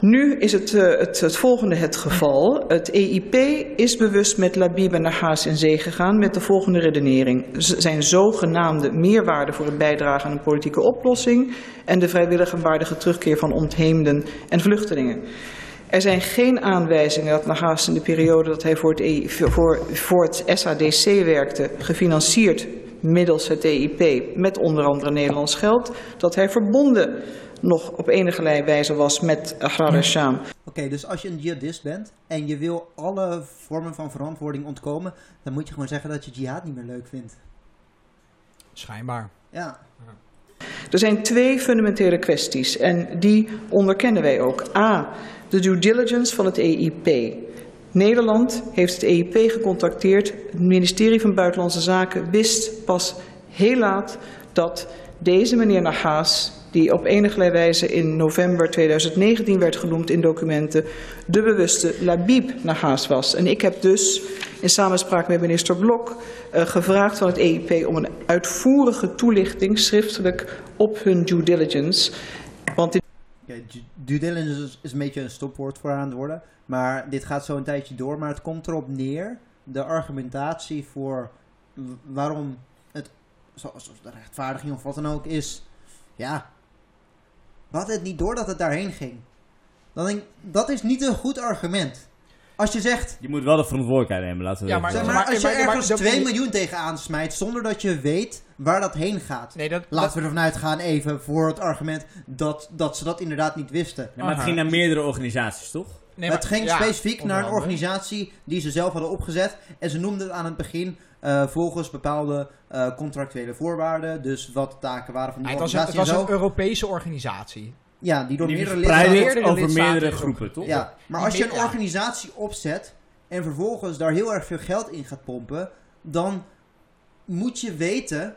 Nu is het, uh, het, het, volgende het geval. Het EIP is bewust met Labib en Nahas in zee gegaan met de volgende redenering. Zijn zogenaamde meerwaarde voor het bijdragen aan een politieke oplossing en de vrijwillige waardige terugkeer van ontheemden en vluchtelingen. Er zijn geen aanwijzingen dat Nahas in de periode dat hij voor het, EIP, voor, voor het SADC werkte, gefinancierd middels het EIP met onder andere Nederlands geld, dat hij verbonden nog op enige wijze was met Ahrar al-Sham. Oké, okay, dus als je een jihadist bent en je wil alle vormen van verantwoording ontkomen, dan moet je gewoon zeggen dat je jihad niet meer leuk vindt. Schijnbaar. Ja. Er zijn twee fundamentele kwesties en die onderkennen wij ook. A, de due diligence van het EIP. Nederland heeft het EIP gecontacteerd. Het ministerie van Buitenlandse Zaken wist pas heel laat dat deze meneer Nahas die op enige wijze in november 2019 werd genoemd in documenten, de bewuste Labib Nahas was. En ik heb dus in samenspraak met minister Blok uh, gevraagd van het EIP om een uitvoerige toelichting schriftelijk op hun due diligence. Want dit... okay, due diligence is, is een beetje een stopwoord voor aan het worden, maar dit gaat zo een tijdje door, maar het komt erop neer, de argumentatie voor waarom het, zoals de rechtvaardiging of wat dan ook is, ja, we hadden het niet door dat het daarheen ging. Dan denk dat is niet een goed argument. Als je zegt... Je moet wel de verantwoordelijkheid nemen, laten we ja, maar, zeg maar, als je ergens 2 miljoen tegenaan smijt zonder dat je weet waar dat heen gaat. Nee, dat, Laten dat, we ervan uitgaan even voor het argument dat, dat ze dat inderdaad niet wisten. Ja, maar het ging naar meerdere organisaties, toch? Nee, het ging ja, specifiek naar een organisatie die ze zelf hadden opgezet. En ze noemden het aan het begin eh, volgens bepaalde eh, contractuele voorwaarden. Dus wat de taken waren van die Ah, het was, een, het organisatie was en een. Europese organisatie. Ja, die door Die meerdere lidstaten... over meerdere groepen, toch? Ja, maar als je een organisatie opzet en vervolgens daar heel erg veel geld in gaat pompen, dan moet je weten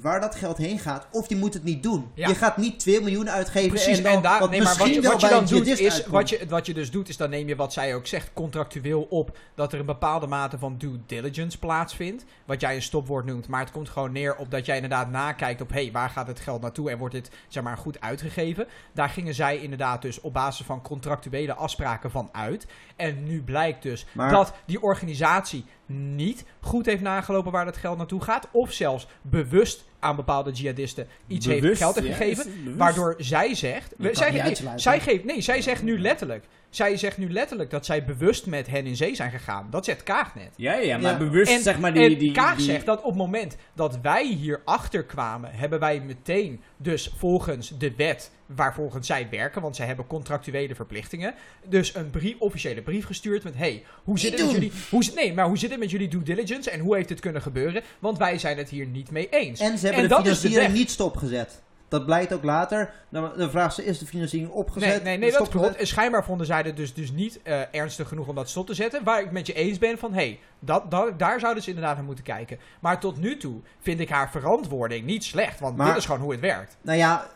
waar dat geld heen gaat. Of je moet het niet doen. Ja. Je gaat niet 2 miljoen uitgeven Precies, en dan en daar, wat nee, maar wat je, wat je dan doet is, uitkomt. wat je, wat je dus doet is, dan neem je wat zij ook zegt contractueel op, dat er een bepaalde mate van due diligence plaatsvindt, wat jij een stopwoord noemt, maar het komt gewoon neer op dat jij inderdaad nakijkt op, hé, hey, waar gaat het geld naartoe en wordt dit, zeg maar, goed uitgegeven. Daar gingen zij inderdaad dus op basis van contractuele afspraken van uit. En nu blijkt dus Maar- dat die organisatie niet goed heeft nagelopen waar dat geld naartoe gaat, of zelfs bewust aan bepaalde jihadisten iets heeft geld heeft gegeven. Waardoor zij zegt. nee, zij geeft. Nee, zij zegt nu letterlijk. Zij zegt nu letterlijk dat zij bewust met hen in zee zijn gegaan. Dat zegt Kaag net. Ja, ja, maar Ja. bewust En, zeg maar die... en die, Kaag die- zegt dat op het moment dat wij hier achter kwamen, hebben wij meteen, dus volgens de wet waar volgens zij werken, want zij hebben contractuele verplichtingen, dus een brief, officiële brief gestuurd met, hey, hoe zit het met jullie, hoe, nee, maar hoe zit het met jullie due diligence en hoe heeft het kunnen gebeuren? Want wij zijn het hier niet mee eens. En ze hebben En de dat is de financiering weg. niet stopgezet. Dat blijkt ook later. Dan, dan vraagt ze, is de financiering opgezet? Nee, nee, nee dat klopt. En schijnbaar vonden zij het dus, dus niet eh, ernstig genoeg om dat stop te zetten. Waar ik met je eens ben van, hé, hey, dat, dat, daar zouden ze inderdaad naar moeten kijken. Maar tot nu toe vind ik haar verantwoording niet slecht. Want Maar- dit is gewoon hoe het werkt. Nou ja,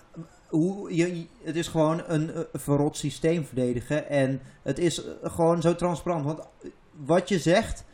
hoe, je, het is gewoon een eh, verrot systeem verdedigen. En het is eh, gewoon zo transparant. Want wat je zegt,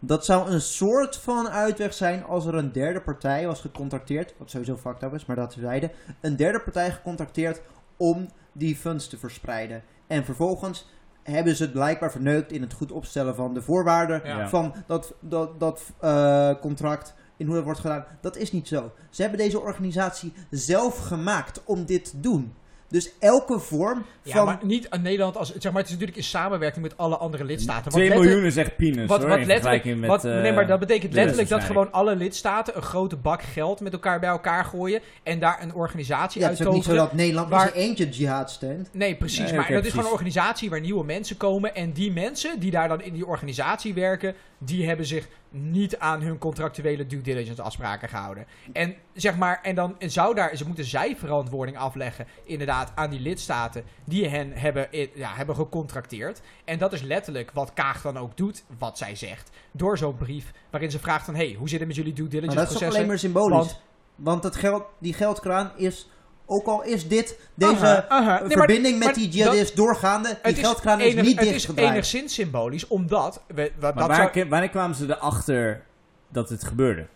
dat zou een soort van uitweg zijn als er een derde partij was gecontacteerd. Wat sowieso fucked up is, maar dat terzijde. Een derde partij gecontacteerd om die funds te verspreiden. En vervolgens hebben ze het blijkbaar verneukt in het goed opstellen van de voorwaarden Ja. van dat, dat, dat eh, contract. In hoe dat wordt gedaan. Dat is niet zo. Ze hebben deze organisatie zelf gemaakt om dit te doen. Dus elke vorm Ja, van. maar niet aan Nederland als... Zeg maar, het is natuurlijk in samenwerking met alle andere lidstaten. 2 letterlijk- miljoen is echt peanuts, Wat, hoor, wat letterlijk, met... wat, eh, nee, maar dat betekent letterlijk dat gewoon alle lidstaten een grote bak geld met elkaar bij elkaar gooien en daar een organisatie ja, het is ook niet zo dat Nederland waar- zijn eentje jihad steunt. Nee, precies. Nee, maar dat is gewoon een organisatie waar nieuwe mensen komen. En die mensen die daar dan in die organisatie werken, die hebben zich niet aan hun contractuele due diligence afspraken gehouden. En zeg maar, en dan zou daar, ze moeten zij verantwoording afleggen, inderdaad, aan die lidstaten die hen hebben, eh, ja, hebben gecontracteerd. En dat is letterlijk wat Kaag dan ook doet, wat zij zegt. Door zo'n brief waarin ze vraagt van, hey, hoe zit het met jullie due Maar diligence dat is alleen maar symbolisch. Want- Want, dat geld, die geldkraan is. Ook al is dit, deze Aha, aha. Nee, maar- verbinding met maar die dat- jihadist doorgaande, die geldkraan is enig- niet het is dichtgedraaid. enigszins symbolisch, omdat... We, wat, Maar dat waar, zou- wanneer kwamen ze erachter dat het gebeurde?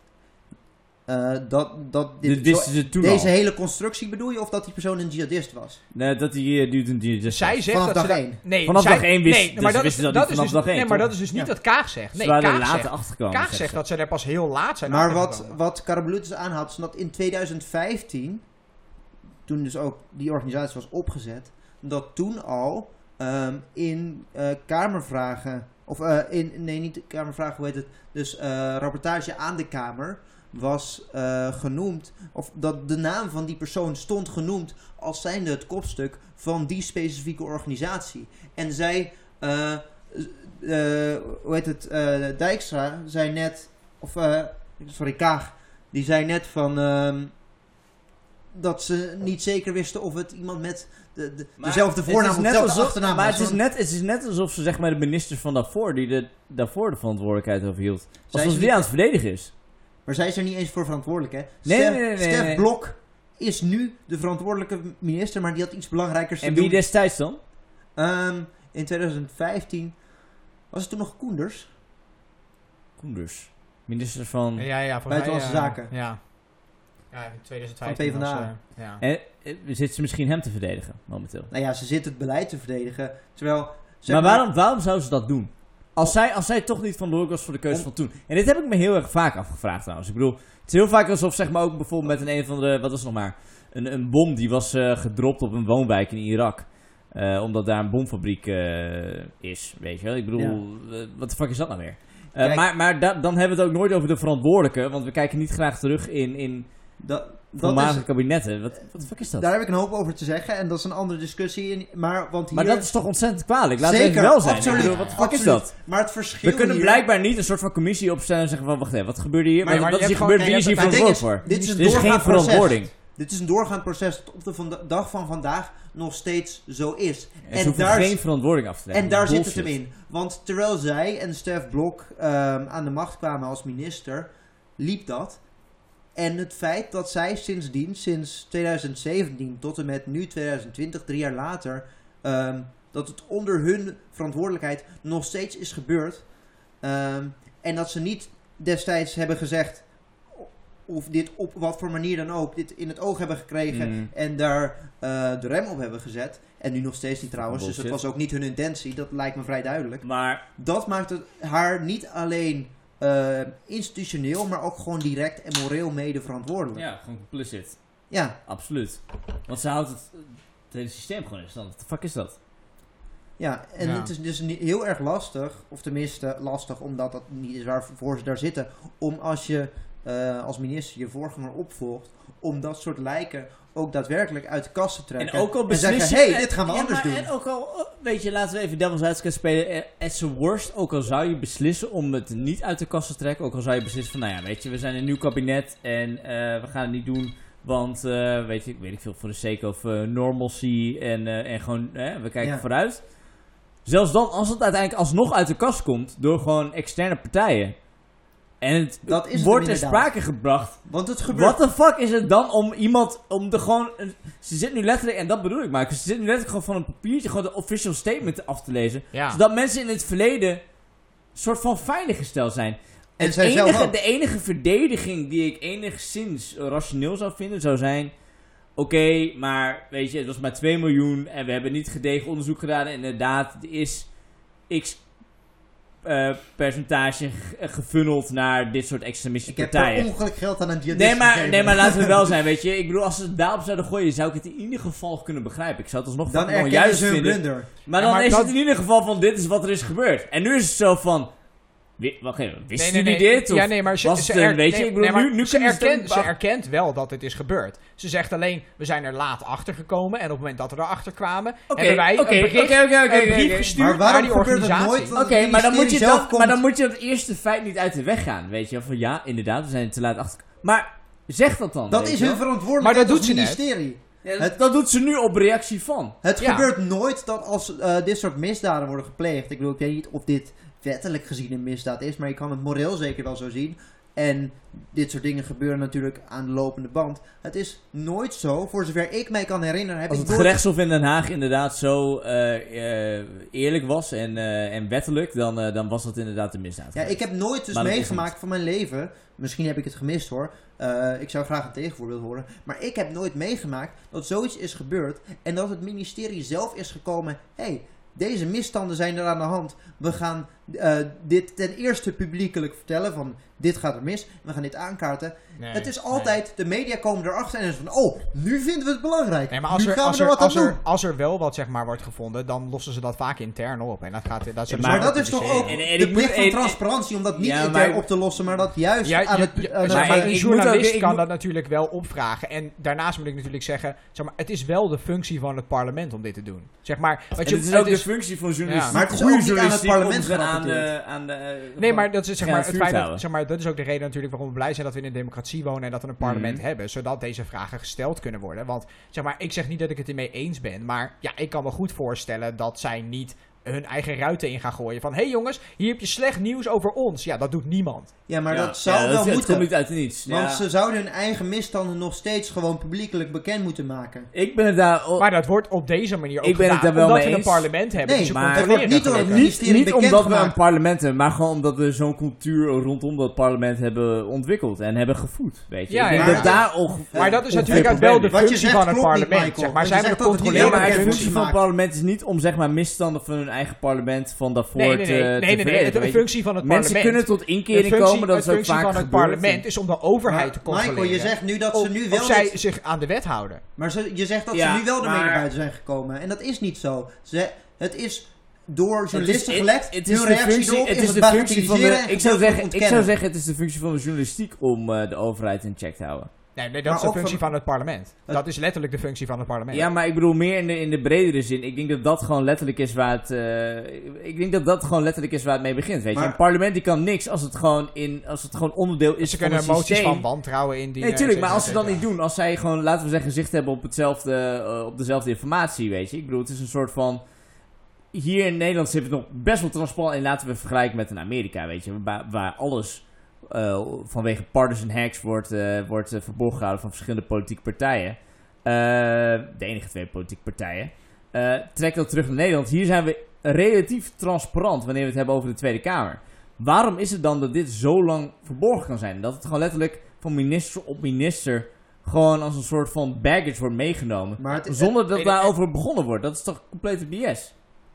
Eh, dat, dat dit, Dit zo- ze toen deze al. hele constructie bedoel je, of dat die persoon een jihadist was? Nee, dat die dude een die dus Zij zegt Vanaf dat ze dag da- één. Nee, Vanaf zij- dag één wist- nee, dus maar ze dat, is, wisten dat dat niet vanaf dus, dag één, Nee, maar dat is dus niet Ja. wat Kaag zegt. Ze Nee, waren er Kaag later zegt. Kaag zegt ze. dat ze er pas heel laat zijn Maar wat, wat Karabulutis aanhaalt, is dat in 2015, toen dus ook die organisatie was opgezet, dat toen al ehm, in eh, Kamervragen, of eh, in, nee niet Kamervragen, hoe heet het, dus eh, rapportage aan de Kamer, was genoemd, of dat de naam van die persoon stond genoemd als zijnde het kopstuk van die specifieke organisatie. En zij, hoe heet het, Dijkstra zei net, of sorry, Kaag, die zei net van ehm, dat ze niet zeker wisten of het iemand met de, de, Maar dezelfde het voornaam is of net dezelfde alsof- achternaam Maar was. het is, net, het is net alsof ze zeg maar de minister van daarvoor, die de, daarvoor de verantwoordelijkheid over hield. Alsof die niet- aan het verdedigen is. Maar zij is er niet eens voor verantwoordelijk, hè? Nee, Stef, nee, nee, nee, Stef. Blok is nu de verantwoordelijke minister, maar die had iets belangrijkers te En wie doen. destijds dan? Ehm, in 2015 was het toen nog Koenders. Koenders. Minister van... Ja, ja, Buitenlandse Zaken. Ja. Ja, in 2015 Van PvdA. was, ja. En eh, zit ze misschien hem te verdedigen, momenteel? Nou ja, ze zit het beleid te verdedigen. Terwijl. maar waarom, waarom zou ze dat doen? Als zij, als zij toch niet verantwoordelijk was voor de keuze Om- van toen. En dit heb ik me heel erg vaak afgevraagd trouwens. Ik bedoel, het is heel vaak alsof zeg maar ook bijvoorbeeld met een een of andere, wat was het nog maar, een, een bom die was eh, gedropt op een woonwijk in Irak. Eh, omdat daar een bomfabriek eh, is, weet je wel. Ik bedoel, wat de fuck is dat nou weer? Eh, Kijk. maar maar da- dan hebben we het ook nooit over de verantwoordelijke, want we kijken niet graag terug in... in Dat, voormalige kabinetten. Wat, wat de fuck is dat? Daar heb ik een hoop over te zeggen en dat is een andere discussie. in- Maar, want hier, maar dat is toch ontzettend kwalijk? We Zeker, even wel zijn. absoluut, bedoel, wat de fuck is dat? Maar het verschil We kunnen hier- blijkbaar niet een soort van commissie opstellen en zeggen van wacht even, wat gebeurde hier? Maar- Maar, maar wat is hier gebeurd? Wie is hier het verantwoordelijk voor? is, dit is een Er is geen doorgaand proces. verantwoording. Dit is een doorgaand proces dat op de van- dag van vandaag nog steeds zo is. En ze hoeven daar, geen verantwoording af te leggen. en daar zit het hem in. Want terwijl zij en Stef Blok ehm, aan de macht kwamen als minister, liep dat. En het feit dat zij sindsdien, sinds 2017 tot en met nu 2020, drie jaar later, ehm, dat het onder hun verantwoordelijkheid nog steeds is gebeurd. Ehm, en dat ze niet destijds hebben gezegd, of dit op wat voor manier dan ook, dit in het oog hebben gekregen Mm. en daar eh, de rem op hebben gezet. En nu nog steeds niet trouwens, dus het was ook niet hun intentie, dat lijkt me vrij duidelijk. Maar Dat maakt het haar niet alleen eh, institutioneel, maar ook gewoon direct en moreel mede verantwoordelijk. ja, gewoon complicit. Ja, Absoluut. Want ze houdt het, het hele systeem gewoon in stand. Wat de fuck is dat? ja. en Ja. het is dus heel erg lastig, of tenminste lastig omdat dat niet is waarvoor ze daar zitten, om als je eh, als minister je voorganger opvolgt, om dat soort lijken ook daadwerkelijk uit de kast te trekken. En ook al en beslissen... zeggen, hey, dit gaan we ja, anders maar- doen. En ook al, oh, weet je, laten we even devil's advocate spelen. Eh, At the worst, ook al zou je beslissen om het niet uit de kast te trekken. Ook al zou je beslissen van, nou ja, weet je, we zijn een nieuw kabinet en eh, we gaan het niet doen. Want, eh, weet, je, weet ik veel, voor de sake of normalcy en, en gewoon, we kijken Ja. vooruit. Zelfs dan, als het uiteindelijk alsnog uit de kast komt door gewoon externe partijen. En het Dat is het wordt ter inderdaad. sprake gebracht Want het gebeurt wat de fuck is het dan om iemand, om de gewoon, ze zit nu letterlijk, en dat bedoel ik maar, ze zit nu letterlijk gewoon van een papiertje gewoon de official statement af te lezen. Ja. Zodat mensen in het verleden soort van veiliggesteld zijn. En Het zij zelf enige, ook. de enige verdediging die ik enigszins rationeel zou vinden, zou zijn... Oké, maar weet je, het was maar 2 miljoen en we hebben niet gedegen onderzoek gedaan. En inderdaad, er is x eh, percentage g- gefunneld naar dit soort Ik extremistische heb per partijen. ongeluk geld aan een jihadist Nee maar, nee, maar laten we wel zijn, weet je. Ik bedoel, als ze het daarop zouden gooien, zou ik het in ieder geval kunnen begrijpen. Ik zou het alsnog Dan onjuist hun vinden. blunder. Maar Ja, dan maar is dat- het in ieder geval van, dit is wat er is gebeurd. En nu is het zo van... Wacht even, wisten Nee, nee, jullie nee. dit? Of Ja, nee, maar ze, was ze, het een- er- weet je, nee, ik bedoel, nee, maar nu, nu ze, erkent, het ze erkent wel dat het is gebeurd. Ze zegt alleen, we zijn er laat achter gekomen. En op het moment dat we erachter kwamen, hebben wij een bericht, een brief oké. gestuurd Maar waarom naar die gebeurt het organisatie. nooit? Oké, dat het maar, dan moet je komt- maar dan moet je dat eerste feit niet uit de weg gaan. Weet je, van ja, inderdaad, we zijn te laat achter... Maar zeg dat dan. Dat is hun verantwoordelijkheid Maar dat als doet ze net. ministerie. Ja, dat, dat doet ze nu op reactie van. Het Ja. gebeurt nooit dat als eh, dit soort misdaden worden gepleegd. Ik bedoel, ik weet niet of dit wettelijk gezien een misdaad is, maar je kan het moreel zeker wel zo zien. En dit soort dingen gebeuren natuurlijk aan de lopende band. Het is nooit zo, voor zover ik mij kan herinneren, heb Als ik het nooit... gerechtshof in Den Haag inderdaad zo eh, eh, eerlijk was en, eh, en wettelijk, dan, dan was dat inderdaad een misdaad. Ja, ik heb nooit dus meegemaakt van mijn leven. Misschien heb ik het gemist hoor. Ik zou graag een tegenvoorbeeld horen. Maar ik heb nooit meegemaakt dat zoiets is gebeurd. En dat het ministerie zelf is gekomen. hey, deze misstanden zijn er aan de hand. We gaan eh, dit ten eerste publiekelijk vertellen. Van dit gaat er mis. We gaan dit aankaarten. Nee, het is nee. altijd, de media komen erachter en is van, oh, nu vinden we het belangrijk. Nee, maar als nu er, gaan als, we er wat aan als, doen. er, als er wel wat zeg maar wordt gevonden, dan lossen ze dat vaak intern op. En dat gaat, dat ze maar dat is toch ook En- en de ik plicht van en- transparantie om dat niet Ja, intern maar- op te lossen, maar dat juist Ja, aan het... eh, zeg maar een journalist ook- kan moet- dat natuurlijk wel opvragen. En daarnaast moet ik natuurlijk zeggen, zeg maar, het is wel de functie van het parlement om dit te doen. Zeg maar, wat je, het is ook de functie van journalistiek. Ja. Maar het is goede ook niet aan het parlement ze aan de, aan de, eh, Nee, maar dat is, zeg maar, het feit dat, zeg maar, dat is ook de reden natuurlijk waarom we blij zijn dat we in een democratie wonen en dat we een parlement Mhm. hebben, zodat deze vragen gesteld kunnen worden. Want zeg maar, ik zeg niet dat ik het ermee eens ben, maar ja, ik kan me goed voorstellen dat zij niet hun eigen ruiten in gaan gooien. Van, hé hey jongens, hier heb je slecht nieuws over ons. Ja, dat doet niemand. Ja, maar Ja, dat zou ja, wel het, Het moeten. komt niet uit het niets. Want Ja. ze zouden hun eigen misstanden nog steeds gewoon publiekelijk bekend moeten maken. Ik ben het daar... Maar dat wordt op deze manier ook Ik ben het gedaan, daar wel omdat mee we een parlement hebben. Nee, maar- controleren het wordt niet door het niet, omdat we een parlement hebben, maar gewoon omdat we zo'n cultuur rondom dat parlement hebben ontwikkeld en hebben gevoed. Weet je? Ja, ik denk ja. dat daar onge- Maar dat is natuurlijk ook wel de is. Wat je functie van het parlement. Zeg maar, zij hebben het controleren maar de bekend functie moeten van het parlement is niet om zeg maar misstanden van hun eigen parlement van daarvoor Nee, nee, te, nee. te nee, nee, nee. Het- De functie van het Mensen parlement. kunnen tot inkering functie, komen, dat de is ook vaak van het parlement is om de overheid te controleren. Michael, je zegt nu dat ze Of- nu of wel... zij dit- zich aan de wet houden. Maar ze, je zegt dat Ja, ze nu wel ermee maar- naar buiten zijn gekomen. En dat is niet zo. Ze, het is door Het is- journalisten gelekt. Het hun is de reactie functie, het is de functie van de, ik zou zeggen, ik zou zeggen, het is de functie van de journalistiek om eh, de overheid in check te houden. Nee, nee dat Maar is de functie van- van het parlement. Het- Dat is letterlijk de functie van het parlement. Ja, maar ik bedoel meer in de, in de bredere zin. Ik denk dat dat gewoon letterlijk is waar het. eh, ik denk dat dat gewoon letterlijk is waar het mee begint. Weet je, een parlement die kan niks als het gewoon in, als het gewoon onderdeel is Ze van kunnen het moties systeem. van wantrouwen indienen. Nee, tuurlijk, et maar als ze dat et niet doen, als zij gewoon, laten we zeggen, zicht hebben op, hetzelfde, eh, op dezelfde informatie, weet je. Ik bedoel, het is een soort van. Hier in Nederland zit het nog best wel transparant. En laten we vergelijken met een Amerika, weet je. Waar, waar alles eh, vanwege partisan hacks wordt, eh, wordt eh, verborgen gehouden van verschillende politieke partijen. De enige twee politieke partijen. Trek dat terug naar Nederland. Hier zijn we relatief transparant wanneer we het hebben over de Tweede Kamer. Waarom is het dan dat dit zo lang verborgen kan zijn? Dat het gewoon letterlijk van minister op minister gewoon als een soort van baggage wordt meegenomen. Maar het, Zonder dat daarover begonnen wordt. Dat is toch complete BS?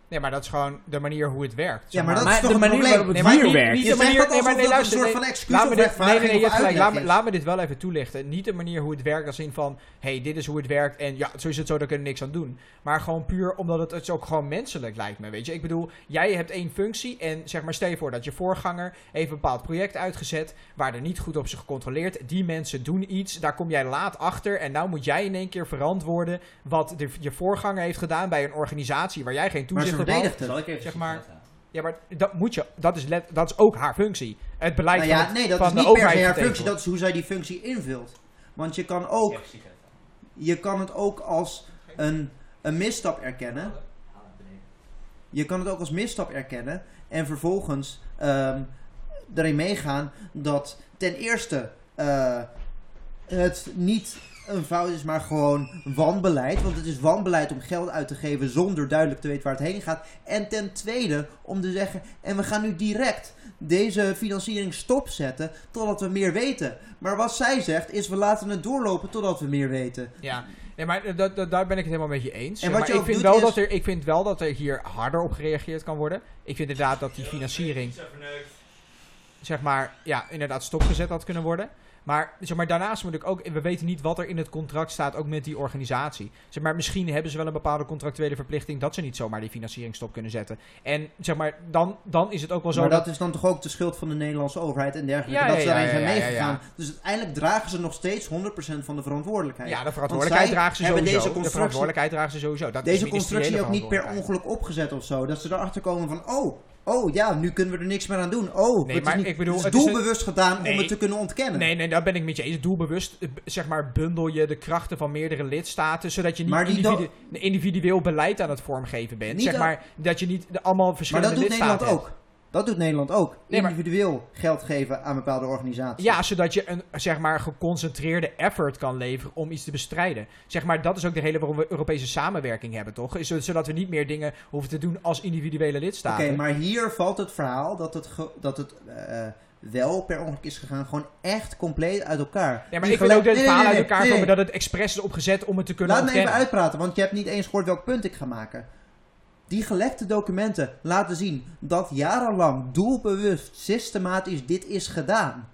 Nee, maar dat is gewoon de manier hoe het werkt. ja, maar dat Maar is toch de een manier probleem. waarop het Nee, maar hier niet- werkt. niet Je de manier, nee, maar nee, luister, een soort nee, van excuus laat me dit, nee, nee, nee, gelijk. Laat me, uitleg is. laat me dit wel even toelichten. Niet de manier hoe het werkt als in van, hey, dit is hoe het werkt en ja, zo is het zo, daar kunnen we niks aan doen. Maar gewoon puur omdat het, het is ook gewoon menselijk lijkt me, weet je. Ik bedoel, jij hebt één functie en zeg maar, stel je voor dat je voorganger heeft een bepaald project uitgezet waar er niet goed op is gecontroleerd. Die mensen doen iets, daar kom jij laat achter en nou moet jij in één keer verantwoorden wat de, je voorganger heeft gedaan bij een organisatie waar jij geen toezicht. Verdedigt het. Zal ik even Zeg maar- Ja, maar dat moet je, dat is, let, dat is ook haar functie. Het beleid Nou van, ja, het- nee, dat van is de niet per se overheid haar functie. Dat is hoe zij die functie invult. Want je kan ook, je kan het ook als een, een misstap erkennen. Je kan het ook als misstap erkennen en vervolgens ehm, erin meegaan dat ten eerste eh, het niet een fout is, maar gewoon wanbeleid. Want het is wanbeleid om geld uit te geven zonder duidelijk te weten waar het heen gaat. En ten tweede om te zeggen, en we gaan nu direct deze financiering stopzetten totdat we meer weten. Maar wat zij zegt is, we laten het doorlopen totdat we meer weten. Ja, nee, maar eh, dat, dat, daar ben ik het helemaal met je eens. En maar wat je ik vind, wel is- dat er, ik vind wel dat er hier harder op gereageerd kan worden. Ik vind inderdaad dat die financiering, zeg maar, ja, inderdaad stopgezet had kunnen worden. Maar, zeg maar daarnaast moet ik ook, we weten niet wat er in het contract staat, ook met die organisatie. Zeg maar, misschien hebben ze wel een bepaalde contractuele verplichting dat ze niet zomaar die financiering stop kunnen zetten. En zeg maar, dan, dan is het ook wel zo maar dat dat is dan toch ook de schuld van de Nederlandse overheid en dergelijke. Ja, dat ja, ze daarin ja, zijn meegegaan. Dus uiteindelijk dragen ze nog steeds 100% van de verantwoordelijkheid. Ja, de verantwoordelijkheid dragen ze sowieso. deze de verantwoordelijkheid dragen ze sowieso. Dat Deze de constructie ook niet per ongeluk opgezet of zo. Dat ze erachter komen van, oh, oh ja, nu kunnen we er niks meer aan doen. Oh, Nee, het maar is, niet, ik bedoel, het het is een- doelbewust gedaan Nee. om het te kunnen ontkennen. Nee, nee, daar ben ik met je eens. Doelbewust, eh, zeg maar, bundel je de krachten van meerdere lidstaten, zodat je niet Maar individu- individueel beleid aan het vormgeven bent. Niet zeg dat- maar, dat je niet allemaal maar verschillende dat doet lidstaten Nederland hebt. ook. Dat doet Nederland ook. Nee, maar- Individueel geld geven aan bepaalde organisaties. Ja, zodat je een, zeg maar, geconcentreerde effort kan leveren om iets te bestrijden. Zeg maar, dat is ook de hele waarom we Europese samenwerking hebben, toch? Is zo- Zodat we niet meer dingen hoeven te doen als individuele Oké, lidstaten. maar hier valt het verhaal dat het, dat het eh, wel per ongeluk is gegaan. Gewoon echt compleet uit elkaar. Ja, maar Die ik wil ook dit Nee, verhaal nee, uit elkaar komen dat het expres is opgezet om het te kunnen Laat me even ontkennen. uitpraten, want je hebt niet eens gehoord welk punt ik ga maken. Die gelekte documenten laten zien dat jarenlang doelbewust, systematisch dit is gedaan.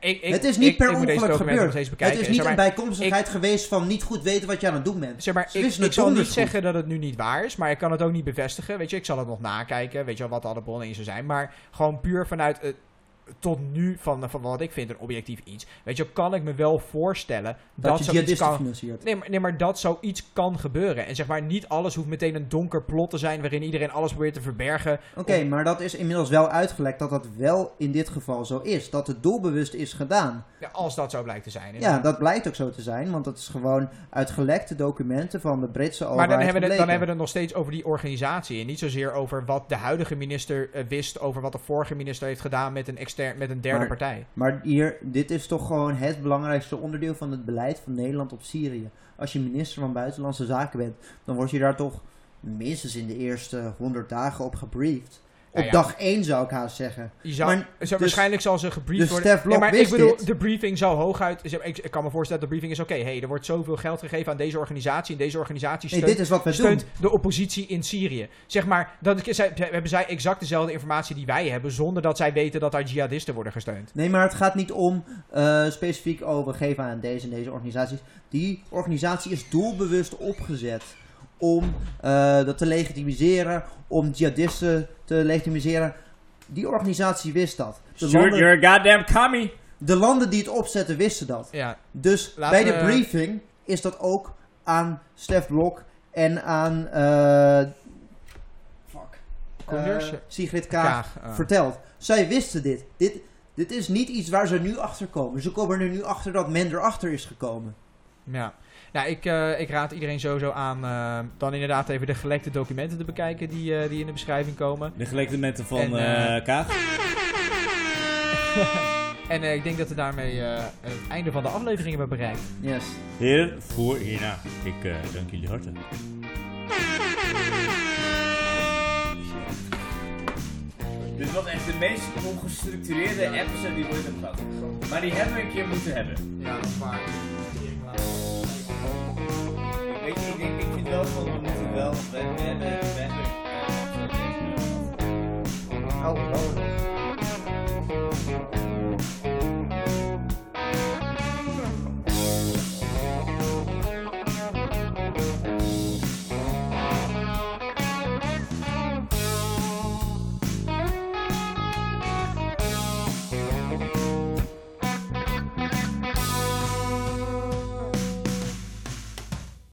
Ik, ik, het is niet ik- per ongeluk gebeurd. het is niet een bijkomstigheid geweest van niet goed weten wat je aan het doen bent. Zeg maar, Ze ik, ik zal niet goed. zeggen dat het nu niet waar is, maar ik kan het ook niet bevestigen. Weet je, ik zal het nog nakijken, weet je wel, wat alle bronnen in zou zijn. Maar gewoon puur vanuit het tot nu, van, van wat ik vind een objectief iets. Weet je, kan ik me wel voorstellen dat, Dat je zoiets kan... financiert. Nee maar, nee, maar dat zoiets kan gebeuren. En zeg maar, niet alles hoeft meteen een donker plot te zijn waarin iedereen alles probeert te verbergen. Oké, maar dat is inmiddels wel uitgelekt dat dat wel in dit geval zo is. Dat het doelbewust is gedaan. Ja, als dat zo blijkt te zijn. Ja, dat blijkt ook zo te zijn, want dat is gewoon uit gelekte documenten van de Britse overheid Maar dan hebben, we het, dan hebben we het nog steeds over die organisatie. En niet zozeer over wat de huidige minister eh, wist over wat de vorige minister heeft gedaan met een, extern, met een derde Maar- partij. Maar hier, dit is toch gewoon het belangrijkste onderdeel van het beleid van Nederland op Syrië. Als je minister van Buitenlandse Zaken bent, dan word je daar toch minstens in de eerste 100 dagen op gebriefd. Ja, Op ja. dag 1 zou ik haast zeggen. Je zou, Maar dus- waarschijnlijk zal ze gebriefd dus worden. Blok maar ik bedoel, dit. de briefing zou hooguit. Ik, ik kan me voorstellen dat de briefing is: oké, hey, er wordt zoveel geld gegeven aan deze organisatie. En deze organisatie Nee, steunt, dit is wat we steunt doen. de oppositie in Syrië. Zeg maar, dat, zij, hebben zij exact dezelfde informatie die wij hebben, zonder dat zij weten dat daar jihadisten worden gesteund. Nee, maar het gaat niet om eh, specifiek, oh, we geven aan deze en deze organisaties. Die organisatie is doelbewust opgezet om eh, dat te legitimiseren, om jihadisten te legitimiseren. Die organisatie wist dat. De landen- you're a goddamn commie. De landen die het opzetten wisten dat. Ja, Dus Laten bij de we- briefing is dat ook aan Stef Blok en aan eh fuck, eh, Sigrid Kaag, Kaag, eh. verteld. Zij wisten dit. dit. Dit is niet iets waar ze nu achter komen. Ze komen er nu achter dat men erachter is gekomen. Ja, nou, ik, eh, ik raad iedereen sowieso aan eh, dan inderdaad even de gelekte documenten te bekijken die, eh, die in de beschrijving komen. De gelijkmomenten van En, eh eh, Kaag. En eh, ik denk dat we daarmee eh, het einde van de aflevering hebben bereikt. Yes. Heren, voor hierna. Ik eh, dank jullie hartelijk. Dit was echt de meest ongestructureerde episode die we ooit hebben gehad. Maar die hebben we een keer moeten hebben. Ja, maar. Weet je, ik, denk, ik vind wel van, we moeten wel, we, we hebben, we hebben, eh, zo denk ik nog. Oh, oh.